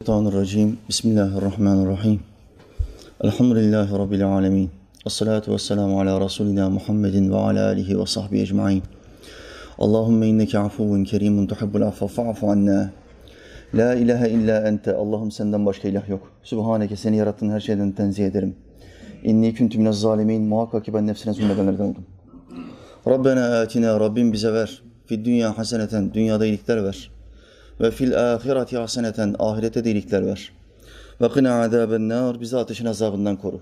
Mineşşeytanirracim. Bismillahirrahmanirrahim. Elhamdülillahi Rabbil alemin. Esselatu vesselamu ala Resulina Muhammedin ve ala alihi ve sahbihi ecma'in. Allahümme inneke afuvun kerimun tuhibbul affa fa'fu anna. La ilahe illa ente. Allah'ım senden başka ilah yok. Sübhaneke seni yarattığın her şeyden tenzih ederim. İnni kuntu minez zalimin. Muhakkak ki ben nefsine zulmedenlerden oldum. Rabbena atina. Rabbim bize ver. Fid dünya haseneten. Dünyada iyilikler ver. Ve fil ahireti haseneten. Ahirete de iyilikler ver. Ve kına azaben nar. Bizi ateşin azabından koru.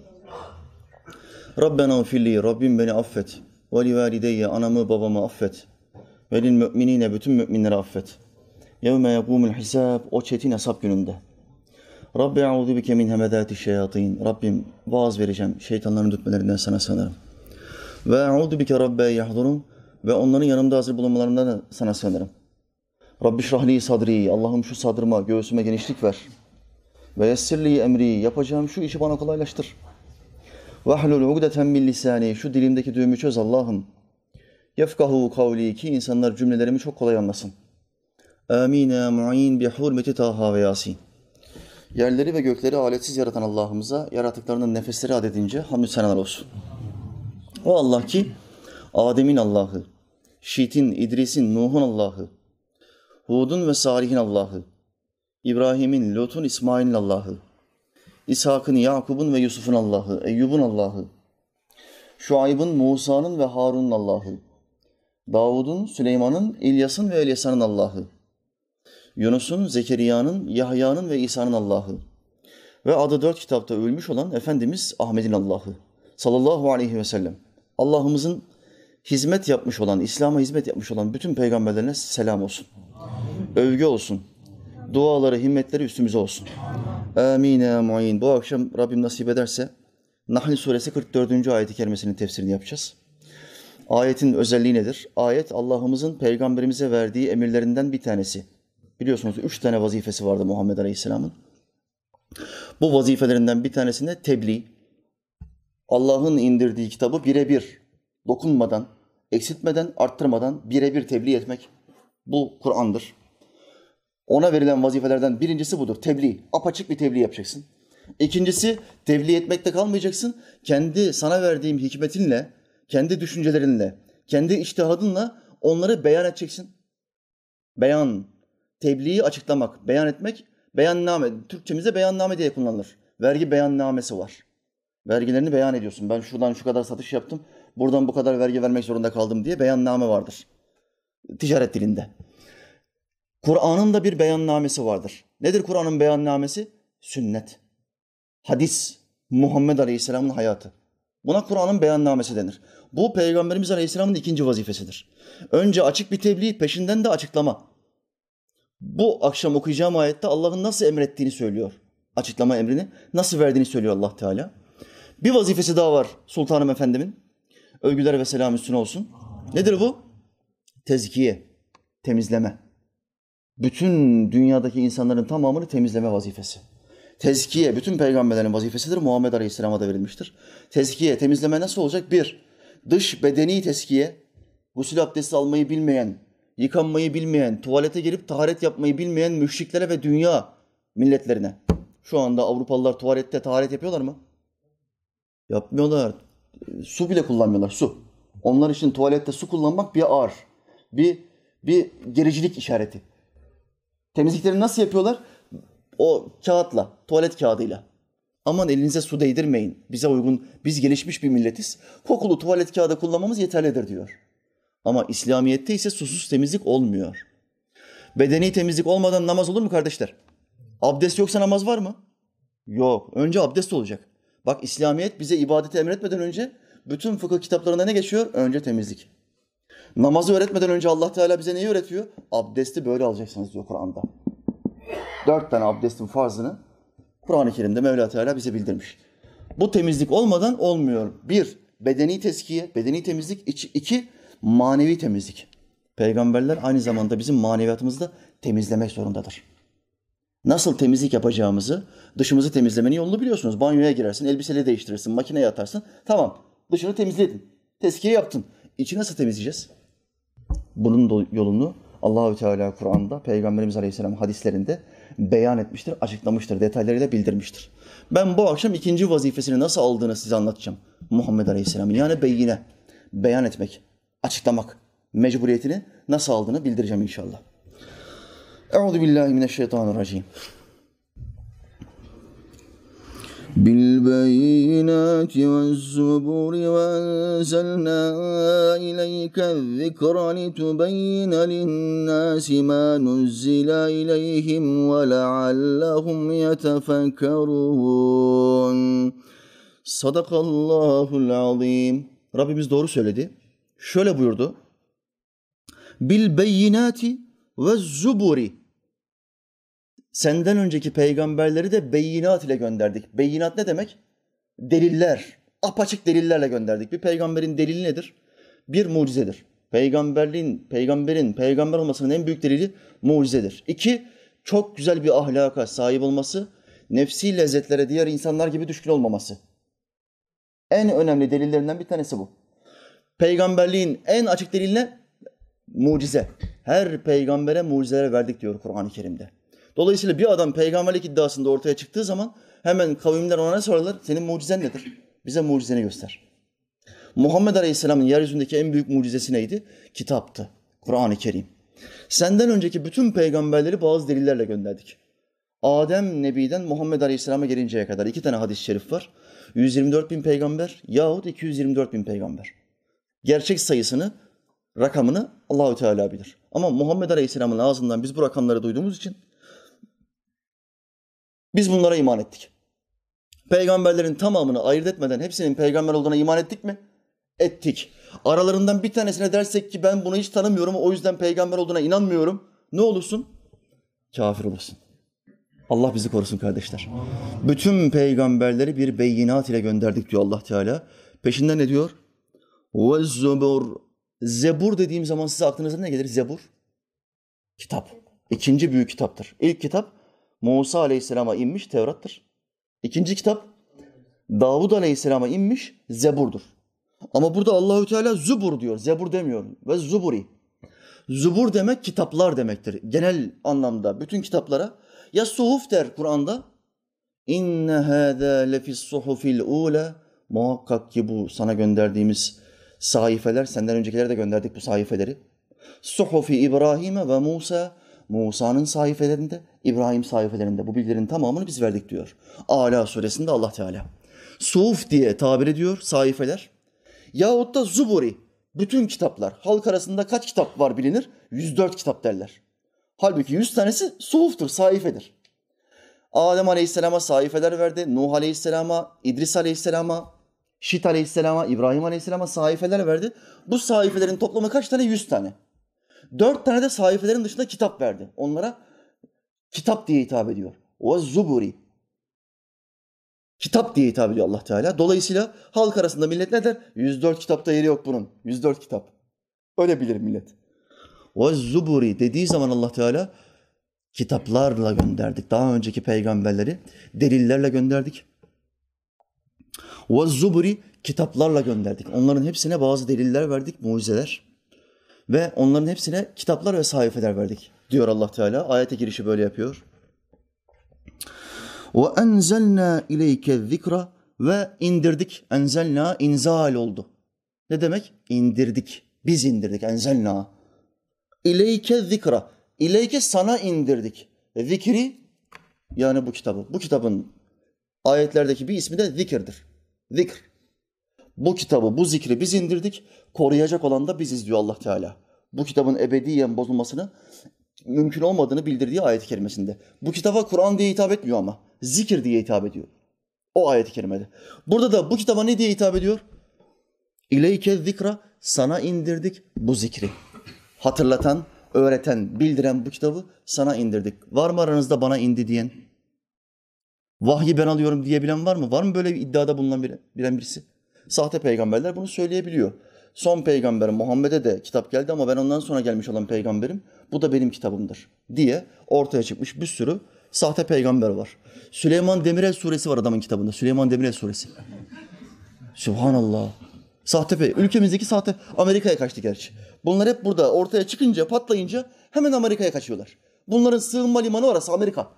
Rabbena ufilli. Rabbim beni affet. Ve li valideyye. Anamı babamı affet. Ve lil müminine. Bütün müminleri affet. Yevme yegumul hisab. O çetin hesap gününde. Rabbi a'udhu bike min hemedati şeyatin. Rabbim vaaz vereceğim. Şeytanların dürtmelerinden sana sığınırım. Ve a'udhu bike rabbe yahdurun. Ve onların yanımda hazır bulunmalarından da sana sığınırım. Rabbi şrahli sadri. Allah'ım şu sadrıma, göğsüme genişlik ver. Ve yessirli emri. Yapacağım şu işi bana kolaylaştır. Ve ahlul ugdeten min lisani. Şu dilimdeki düğümü çöz Allah'ım. Yefkahu kavli. Ki insanlar cümlelerimi çok kolay anlasın. Amin ya mu'in bi hurmeti Taha ve Yasin. Yerleri ve gökleri aletsiz yaratan Allah'ımıza yaratıklarının nefesleri adedince hamdü senalar olsun. O Allah ki Adem'in Allah'ı, Şit'in, İdris'in, Nuh'un Allah'ı, Hud'un ve Salih'in Allah'ı, İbrahim'in, Lut'un, İsmail'in Allah'ı, İshak'ın, Yakub'un ve Yusuf'un Allah'ı, Eyyub'un Allah'ı, Şuayb'ın, Musa'nın ve Harun'un Allah'ı, Davud'un, Süleyman'ın, İlyas'ın ve Elyasa'nın Allah'ı, Yunus'un, Zekeriya'nın, Yahya'nın ve İsa'nın Allah'ı ve adı dört kitapta ölmüş olan Efendimiz Ahmet'in Allah'ı sallallahu aleyhi ve sellem. Allah'ımızın hizmet yapmış olan, İslam'a hizmet yapmış olan bütün peygamberlerine selam olsun. Övgü olsun. Duaları, himmetleri üstümüze olsun. Amin ya. Bu akşam Rabbim nasip ederse Nahl suresi 44. ayeti kerimesinin tefsirini yapacağız. Ayetin özelliği nedir? Ayet Allah'ımızın peygamberimize verdiği emirlerinden bir tanesi. Biliyorsunuz üç tane vazifesi vardı Muhammed Aleyhisselam'ın. Bu vazifelerinden bir tanesinde tebliğ. Allah'ın indirdiği kitabı birebir dokunmadan, eksiltmeden, arttırmadan birebir tebliğ etmek. Bu Kur'an'dır. Ona verilen vazifelerden birincisi budur. Tebliğ. Apaçık bir tebliğ yapacaksın. İkincisi tebliğ etmekte kalmayacaksın. Kendi sana verdiğim hikmetinle, kendi düşüncelerinle, kendi içtihadınla onları beyan edeceksin. Beyan, tebliği açıklamak, beyan etmek, beyanname. Türkçemizde beyanname diye kullanılır. Vergi beyannamesi var. Vergilerini beyan ediyorsun. Ben şuradan şu kadar satış yaptım, buradan bu kadar vergi vermek zorunda kaldım diye beyanname vardır. Ticaret dilinde. Kur'an'ın da bir beyannamesi vardır. Nedir Kur'an'ın beyannamesi? Sünnet. Hadis. Muhammed Aleyhisselam'ın hayatı. Buna Kur'an'ın beyannamesi denir. Bu Peygamberimiz Aleyhisselam'ın ikinci vazifesidir. Önce açık bir tebliğ, peşinden de açıklama. Bu akşam okuyacağım ayette Allah'ın nasıl emrettiğini söylüyor. Açıklama emrini nasıl verdiğini söylüyor Allah Teala. Bir vazifesi daha var Sultanım Efendimin. Övgüler ve selam üstüne olsun. Nedir bu? Tezkiye, temizleme. Bütün dünyadaki insanların tamamını temizleme vazifesi. Tezkiye, bütün peygamberlerin vazifesidir. Muhammed Aleyhisselam'a da verilmiştir. Tezkiye, temizleme nasıl olacak? Bir, dış bedeni tezkiye, gusül abdesti almayı bilmeyen, yıkanmayı bilmeyen, tuvalete girip taharet yapmayı bilmeyen müşriklere ve dünya milletlerine. Şu anda Avrupalılar tuvalette taharet yapıyorlar mı? Yapmıyorlar. Su bile kullanmıyorlar, su. Onlar için tuvalette su kullanmak bir ağır, bir, bir gericilik işareti. Temizliklerini nasıl yapıyorlar? O kağıtla, tuvalet kağıdıyla. Aman elinize su değdirmeyin. Bize uygun, biz gelişmiş bir milletiz. Kokulu tuvalet kağıdı kullanmamız yeterlidir diyor. Ama İslamiyet'te ise susuz temizlik olmuyor. Bedeni temizlik olmadan namaz olur mu kardeşler? Abdest yoksa namaz var mı? Yok. Önce abdest olacak. Bak İslamiyet bize ibadeti emretmeden önce bütün fıkıh kitaplarında ne geçiyor? Önce temizlik. Namazı öğretmeden önce Allah Teala bize neyi öğretiyor? Abdesti böyle alacaksınız diyor Kur'an'da. Dört tane abdestin farzını Kur'an-ı Kerim'de Mevla Teala bize bildirmiş. Bu temizlik olmadan olmuyor. Bir, bedeni teskiye, bedeni temizlik. iki manevi temizlik. Peygamberler aynı zamanda bizim maneviyatımızı da temizlemek zorundadır. Nasıl temizlik yapacağımızı, dışımızı temizlemenin yolunu biliyorsunuz. Banyoya girersin, elbiseleri değiştirirsin, makineye atarsın. Tamam, dışını temizledin. Teskiye yaptın. İçi nasıl temizleyeceğiz? Bunun yolunu Allahü Teala Kur'an'da, Peygamberimiz Aleyhisselam hadislerinde beyan etmiştir, açıklamıştır, detaylarıyla bildirmiştir. Ben bu akşam ikinci vazifesini nasıl aldığını size anlatacağım. Muhammed Aleyhisselam'ın yani beyine, beyan etmek, açıklamak mecburiyetini nasıl aldığını bildireceğim inşallah. Euzu billahi mineşşeytanirracim. بالبينات والزبور وأنزلنا إليك الذكر لتبين للناس ما نزل إليهم ولعلهم يتفكرون Sadakallahul azim. Rabbimiz doğru söyledi. Şöyle buyurdu. Bil beyinati ve zuburi. Senden önceki peygamberleri de beyinat ile gönderdik. Beyinat ne demek? Deliller. Apaçık delillerle gönderdik. Bir peygamberin delili nedir? Bir mucizedir. Peygamberliğin, peygamberin peygamber olmasının en büyük delili mucizedir. İki, çok güzel bir ahlaka sahip olması, nefsi lezzetlere diğer insanlar gibi düşkün olmaması. En önemli delillerinden bir tanesi bu. Peygamberliğin en açık delili ne? Mucize. Her peygambere mucizeler verdik diyor Kur'an-ı Kerim'de. Dolayısıyla bir adam peygamberlik iddiasında ortaya çıktığı zaman hemen kavimler ona ne sorarlar? Senin mucizen nedir? Bize mucizeni göster. Muhammed Aleyhisselam'ın yeryüzündeki en büyük mucizesi neydi? Kitaptı. Kur'an-ı Kerim. Senden önceki bütün peygamberleri bazı delillerle gönderdik. Adem Nebi'den Muhammed Aleyhisselam'a gelinceye kadar iki tane hadis-i şerif var. 124 bin peygamber yahut 224 bin peygamber. Gerçek sayısını, rakamını Allahü Teala bilir. Ama Muhammed Aleyhisselam'ın ağzından biz bu rakamları duyduğumuz için biz bunlara iman ettik. Peygamberlerin tamamını ayırt etmeden hepsinin peygamber olduğuna iman ettik mi? Ettik. Aralarından bir tanesine dersek ki ben bunu hiç tanımıyorum o yüzden peygamber olduğuna inanmıyorum. Ne olursun? Kafir olursun. Allah bizi korusun kardeşler. Bütün peygamberleri bir beyinat ile gönderdik diyor Allah Teala. Peşinden ne diyor? Ve zebur. Zebur dediğim zaman size aklınıza ne gelir? Zebur. Kitap. İkinci büyük kitaptır. İlk kitap Musa Aleyhisselam'a inmiş Tevrat'tır. İkinci kitap Davud Aleyhisselam'a inmiş Zebur'dur. Ama burada Allahü Teala Zubur diyor. Zebur demiyor. Ve Zuburi. Zubur demek kitaplar demektir. Genel anlamda bütün kitaplara ya suhuf der Kur'an'da. İnne hâzâ lefis suhufil ûlâ. Muhakkak ki bu sana gönderdiğimiz sahifeler, senden öncekileri de gönderdik bu sahifeleri. Suhufi İbrahim'e ve Musa, Musa'nın sahifelerinde, İbrahim sahifelerinde bu bilgilerin tamamını biz verdik diyor. Ala suresinde Allah Teala. Suhuf diye tabir ediyor sahifeler. Yahut da Zuburi, bütün kitaplar. Halk arasında kaç kitap var bilinir? 104 kitap derler. Halbuki 100 tanesi suhuftur, sayfedir. Adem Aleyhisselam'a sayfeler verdi. Nuh Aleyhisselam'a, İdris Aleyhisselam'a, Şit Aleyhisselam'a, İbrahim Aleyhisselam'a sayfeler verdi. Bu sayfelerin toplamı kaç tane? 100 tane. Dört tane de sayfelerin dışında kitap verdi. Onlara kitap diye hitap ediyor. O zuburi. Kitap diye hitap ediyor Allah Teala. Dolayısıyla halk arasında millet ne der? 104 kitapta yeri yok bunun. 104 kitap. Öyle bilir millet. O zuburi dediği zaman Allah Teala kitaplarla gönderdik. Daha önceki peygamberleri delillerle gönderdik. Ve zuburi kitaplarla gönderdik. Onların hepsine bazı deliller verdik, mucizeler. Ve onların hepsine kitaplar ve sayfeler verdik diyor Allah Teala. Ayete girişi böyle yapıyor. Ve enzelna ileyke zikra ve indirdik. Enzelna inzal oldu. Ne demek? İndirdik. Biz indirdik. Enzelna. İleyke zikra. İleyke sana indirdik. Zikri yani bu kitabı. Bu kitabın ayetlerdeki bir ismi de zikirdir. Zikr. Bu kitabı, bu zikri biz indirdik. Koruyacak olan da biziz diyor Allah Teala. Bu kitabın ebediyen bozulmasını mümkün olmadığını bildirdiği ayet-i kerimesinde. Bu kitaba Kur'an diye hitap etmiyor ama. Zikir diye hitap ediyor. O ayet-i kerimede. Burada da bu kitaba ne diye hitap ediyor? İleyke zikra sana indirdik bu zikri. Hatırlatan, öğreten, bildiren bu kitabı sana indirdik. Var mı aranızda bana indi diyen? Vahyi ben alıyorum diyebilen var mı? Var mı böyle bir iddiada bulunan bilen birisi? Sahte peygamberler bunu söyleyebiliyor. Son peygamber Muhammed'e de kitap geldi ama ben ondan sonra gelmiş olan peygamberim. Bu da benim kitabımdır diye ortaya çıkmış bir sürü sahte peygamber var. Süleyman Demirel suresi var adamın kitabında. Süleyman Demirel suresi. Subhanallah. Sahte pey. Ülkemizdeki sahte Amerika'ya kaçtı gerçi. Bunlar hep burada ortaya çıkınca, patlayınca hemen Amerika'ya kaçıyorlar. Bunların sığınma limanı orası Amerika.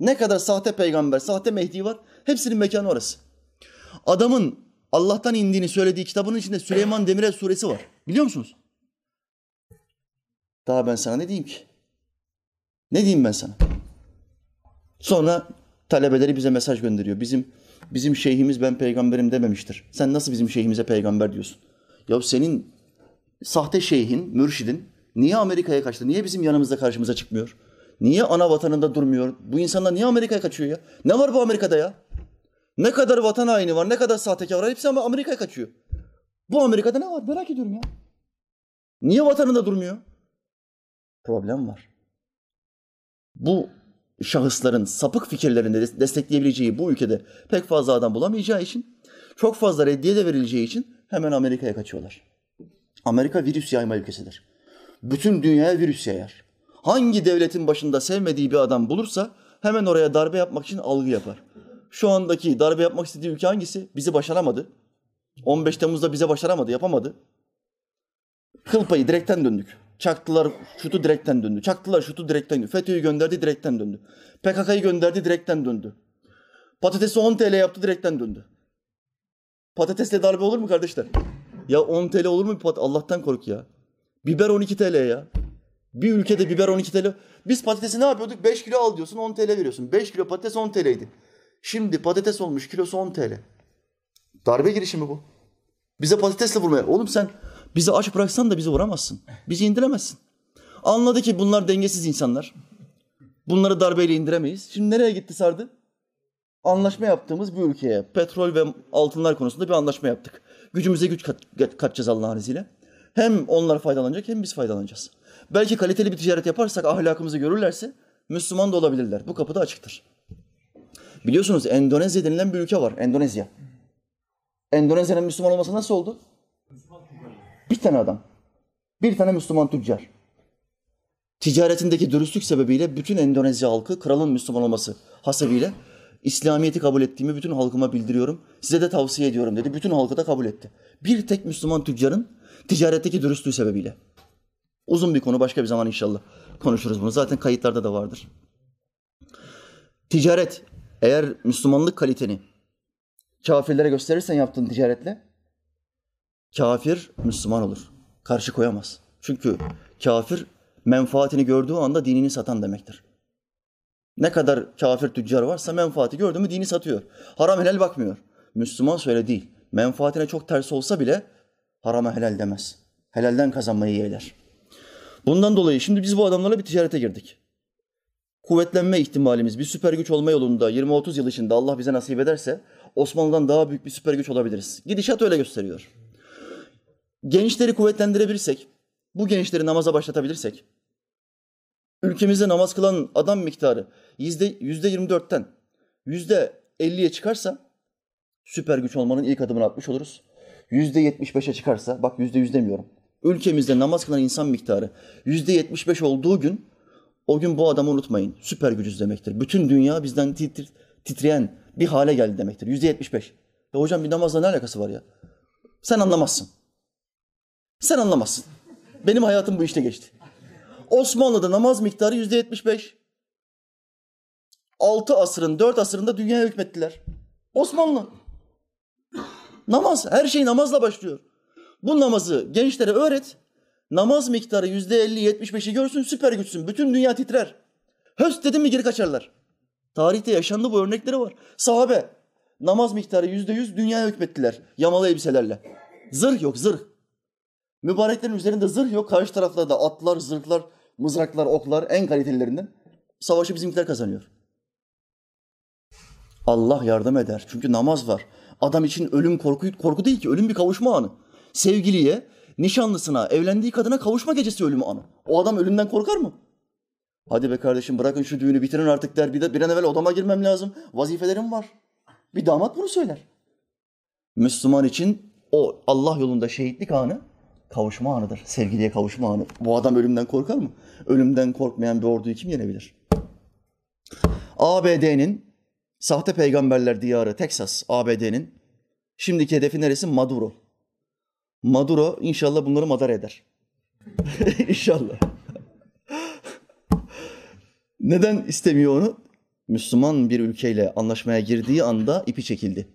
Ne kadar sahte peygamber, sahte Mehdi var hepsinin mekanı orası. Adamın Allah'tan indiğini söylediği kitabının içinde Süleyman Demirel suresi var. Biliyor musunuz? Daha ben sana ne diyeyim ki? Ne diyeyim ben sana? Sonra talebeleri bize mesaj gönderiyor. Bizim bizim şeyhimiz ben peygamberim dememiştir. Sen nasıl bizim şeyhimize peygamber diyorsun? Ya senin sahte şeyhin, mürşidin niye Amerika'ya kaçtı? Niye bizim yanımızda karşımıza çıkmıyor? Niye ana vatanında durmuyor? Bu insanlar niye Amerika'ya kaçıyor ya? Ne var bu Amerika'da ya? Ne kadar vatan haini var, ne kadar sahtekar var hepsi ama Amerika'ya kaçıyor. Bu Amerika'da ne var? Merak ediyorum ya. Niye vatanında durmuyor? Problem var. Bu şahısların sapık fikirlerini destekleyebileceği bu ülkede pek fazla adam bulamayacağı için, çok fazla reddiye de verileceği için hemen Amerika'ya kaçıyorlar. Amerika virüs yayma ülkesidir. Bütün dünyaya virüs yayar. Hangi devletin başında sevmediği bir adam bulursa hemen oraya darbe yapmak için algı yapar. Şu andaki darbe yapmak istediği ülke hangisi? Bizi başaramadı. 15 Temmuz'da bize başaramadı, yapamadı. Kıl payı direkten döndük. Çaktılar şutu direkten döndü. Çaktılar şutu direkten döndü. FETÖ'yü gönderdi direkten döndü. PKK'yı gönderdi direkten döndü. Patatesi 10 TL yaptı direkten döndü. Patatesle darbe olur mu kardeşler? Ya 10 TL olur mu? Allah'tan kork ya. Biber 12 TL ya. Bir ülkede biber 12 TL. Biz patatesi ne yapıyorduk? 5 kilo al diyorsun 10 TL veriyorsun. 5 kilo patates 10 TL'ydi. Şimdi patates olmuş kilosu 10 TL. Darbe girişimi bu. Bize patatesle vurmaya. Oğlum sen bizi aç bıraksan da bizi vuramazsın. Bizi indiremezsin. Anladı ki bunlar dengesiz insanlar. Bunları darbeyle indiremeyiz. Şimdi nereye gitti sardı? Anlaşma yaptığımız bir ülkeye petrol ve altınlar konusunda bir anlaşma yaptık. Gücümüze güç kat, katacağız Allah'ın izniyle. Hem onlar faydalanacak hem biz faydalanacağız. Belki kaliteli bir ticaret yaparsak ahlakımızı görürlerse Müslüman da olabilirler. Bu kapı da açıktır. Biliyorsunuz Endonezya denilen bir ülke var. Endonezya. Endonezya'nın Müslüman olması nasıl oldu? Bir tane adam. Bir tane Müslüman tüccar. Ticaretindeki dürüstlük sebebiyle bütün Endonezya halkı kralın Müslüman olması hasebiyle İslamiyet'i kabul ettiğimi bütün halkıma bildiriyorum. Size de tavsiye ediyorum dedi. Bütün halkı da kabul etti. Bir tek Müslüman tüccarın ticaretteki dürüstlüğü sebebiyle. Uzun bir konu başka bir zaman inşallah konuşuruz bunu. Zaten kayıtlarda da vardır. Ticaret eğer Müslümanlık kaliteni kafirlere gösterirsen yaptığın ticaretle kafir Müslüman olur. Karşı koyamaz. Çünkü kafir menfaatini gördüğü anda dinini satan demektir. Ne kadar kafir tüccar varsa menfaati gördü mü dini satıyor. Haram helal bakmıyor. Müslüman söyle değil. Menfaatine çok ters olsa bile harama helal demez. Helalden kazanmayı yeğler. Bundan dolayı şimdi biz bu adamlarla bir ticarete girdik. Kuvvetlenme ihtimalimiz bir süper güç olma yolunda 20-30 yıl içinde Allah bize nasip ederse Osmanlı'dan daha büyük bir süper güç olabiliriz. Gidişat öyle gösteriyor. Gençleri kuvvetlendirebilirsek, bu gençleri namaza başlatabilirsek, ülkemizde namaz kılan adam miktarı yüzde, yüzde 24'ten yüzde 50'ye çıkarsa süper güç olmanın ilk adımını atmış oluruz. Yüzde 75'e çıkarsa, bak yüzde yüz demiyorum. Ülkemizde namaz kılan insan miktarı yüzde 75 olduğu gün o gün bu adamı unutmayın. Süper gücüz demektir. Bütün dünya bizden titreyen bir hale geldi demektir. Yüzde 75. Ya hocam bir namazla ne alakası var ya? Sen anlamazsın. Sen anlamazsın. Benim hayatım bu işte geçti. Osmanlı'da namaz miktarı yüzde 75. Altı asrın, dört asrında dünyaya hükmettiler. Osmanlı. Namaz, her şey namazla başlıyor. Bu namazı gençlere öğret. Namaz miktarı yüzde elli, yetmiş beşi görsün süper güçsün. Bütün dünya titrer. Höst dedim mi geri kaçarlar. Tarihte yaşandı bu örnekleri var. Sahabe namaz miktarı yüzde yüz dünyaya hükmettiler yamalı elbiselerle. Zırh yok zırh. Mübareklerin üzerinde zırh yok. Karşı taraflarda atlar, zırhlar, mızraklar, oklar en kalitelilerinden. Savaşı bizimkiler kazanıyor. Allah yardım eder. Çünkü namaz var. Adam için ölüm korku, korku değil ki. Ölüm bir kavuşma anı. Sevgiliye, nişanlısına, evlendiği kadına kavuşma gecesi ölümü anı. O adam ölümden korkar mı? Hadi be kardeşim bırakın şu düğünü bitirin artık der. Bir, de, bir an evvel odama girmem lazım. Vazifelerim var. Bir damat bunu söyler. Müslüman için o Allah yolunda şehitlik anı kavuşma anıdır. Sevgiliye kavuşma anı. Bu adam ölümden korkar mı? Ölümden korkmayan bir orduyu kim yenebilir? ABD'nin sahte peygamberler diyarı Texas, ABD'nin şimdiki hedefi neresi? Maduro. Maduro inşallah bunları madar eder. İnşallah. Neden istemiyor onu? Müslüman bir ülkeyle anlaşmaya girdiği anda ipi çekildi.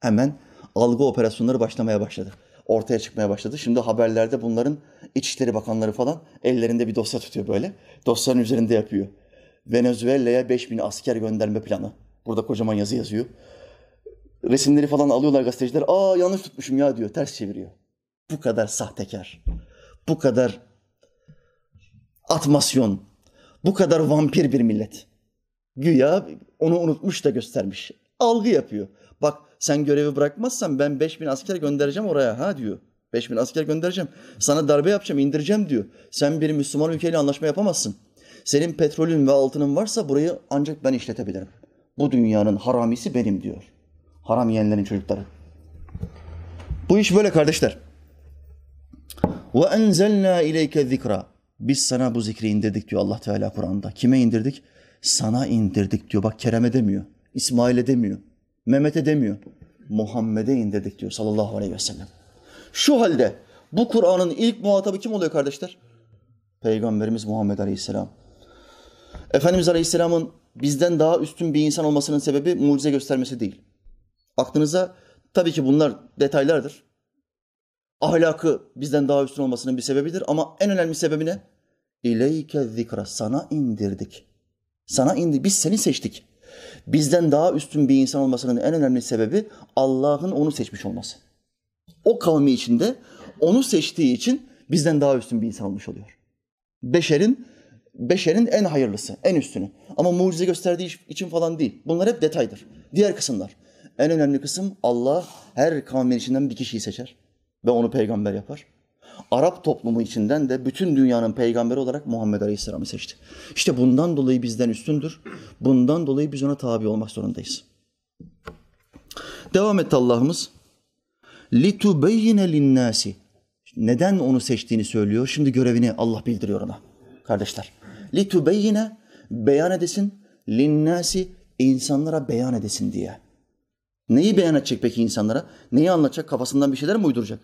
Hemen algı operasyonları başlamaya başladı. Ortaya çıkmaya başladı. Şimdi haberlerde bunların İçişleri Bakanları falan ellerinde bir dosya tutuyor böyle. Dosyanın üzerinde yapıyor. Venezuela'ya 5000 asker gönderme planı. Burada kocaman yazı yazıyor. Resimleri falan alıyorlar gazeteciler. Aa yanlış tutmuşum ya diyor. Ters çeviriyor. Bu kadar sahtekar. Bu kadar atmasyon. Bu kadar vampir bir millet. Güya onu unutmuş da göstermiş. Algı yapıyor. Bak sen görevi bırakmazsan ben 5000 asker göndereceğim oraya ha diyor. 5000 asker göndereceğim. Sana darbe yapacağım, indireceğim diyor. Sen bir Müslüman ülkeyle anlaşma yapamazsın. Senin petrolün ve altının varsa burayı ancak ben işletebilirim. Bu dünyanın haramisi benim diyor. Haram yiyenlerin çocukları. Bu iş böyle kardeşler. Ve enzelna ileyke zikra. Biz sana bu zikri indirdik diyor Allah Teala Kur'an'da. Kime indirdik? Sana indirdik diyor. Bak Kerem'e demiyor. İsmail'e demiyor. Mehmet'e demiyor. Muhammed'e indirdik diyor sallallahu aleyhi ve sellem. Şu halde bu Kur'an'ın ilk muhatabı kim oluyor kardeşler? Peygamberimiz Muhammed Aleyhisselam. Efendimiz Aleyhisselam'ın bizden daha üstün bir insan olmasının sebebi mucize göstermesi değil. Aklınıza tabii ki bunlar detaylardır. Ahlakı bizden daha üstün olmasının bir sebebidir ama en önemli sebebi ne? İleyke zikra sana indirdik. Sana indi. Biz seni seçtik. Bizden daha üstün bir insan olmasının en önemli sebebi Allah'ın onu seçmiş olması. O kavmi içinde onu seçtiği için bizden daha üstün bir insan olmuş oluyor. Beşerin beşerin en hayırlısı, en üstünü. Ama mucize gösterdiği için falan değil. Bunlar hep detaydır. Diğer kısımlar En önemli kısım Allah her kavmin içinden bir kişiyi seçer ve onu peygamber yapar. Arap toplumu içinden de bütün dünyanın peygamberi olarak Muhammed Aleyhisselam'ı seçti. İşte bundan dolayı bizden üstündür. Bundan dolayı biz ona tabi olmak zorundayız. Devam etti Allah'ımız. لِتُبَيِّنَ لِلنَّاسِ Neden onu seçtiğini söylüyor. Şimdi görevini Allah bildiriyor ona. Kardeşler. لِتُبَيِّنَ Beyan edesin. لِلنَّاسِ insanlara beyan edesin diye. Neyi beyan edecek peki insanlara? Neyi anlatacak? Kafasından bir şeyler mi uyduracak?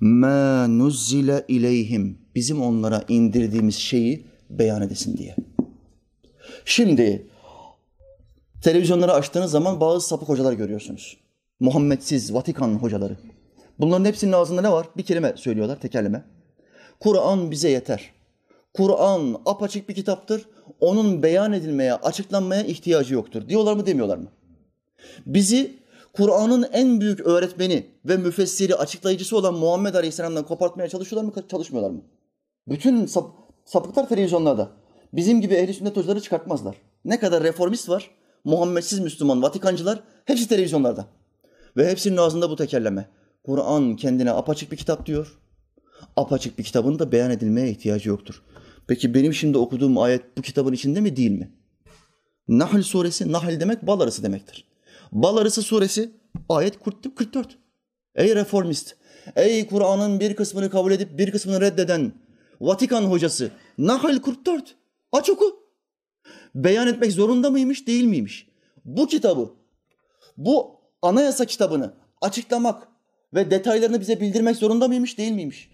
Ma nuzzile ileyhim. Bizim onlara indirdiğimiz şeyi beyan edesin diye. Şimdi televizyonları açtığınız zaman bazı sapık hocalar görüyorsunuz. Muhammedsiz Vatikan hocaları. Bunların hepsinin ağzında ne var? Bir kelime söylüyorlar, tekerleme. Kur'an bize yeter. Kur'an apaçık bir kitaptır. Onun beyan edilmeye, açıklanmaya ihtiyacı yoktur. Diyorlar mı demiyorlar mı? Bizi Kur'an'ın en büyük öğretmeni ve müfessiri, açıklayıcısı olan Muhammed Aleyhisselam'dan kopartmaya çalışıyorlar mı, çalışmıyorlar mı? Bütün sap, sapıklar televizyonlarda. Bizim gibi ehli sünnet hocaları çıkartmazlar. Ne kadar reformist var, Muhammedsiz Müslüman, Vatikancılar hepsi televizyonlarda. Ve hepsinin ağzında bu tekerleme. Kur'an kendine apaçık bir kitap diyor. Apaçık bir kitabın da beyan edilmeye ihtiyacı yoktur. Peki benim şimdi okuduğum ayet bu kitabın içinde mi değil mi? Nahl suresi, Nahl demek bal arısı demektir. Bal arısı suresi ayet 44. Ey reformist, ey Kur'an'ın bir kısmını kabul edip bir kısmını reddeden Vatikan hocası Nahl 44. Aç oku. Beyan etmek zorunda mıymış değil miymiş? Bu kitabı, bu anayasa kitabını açıklamak ve detaylarını bize bildirmek zorunda mıymış değil miymiş?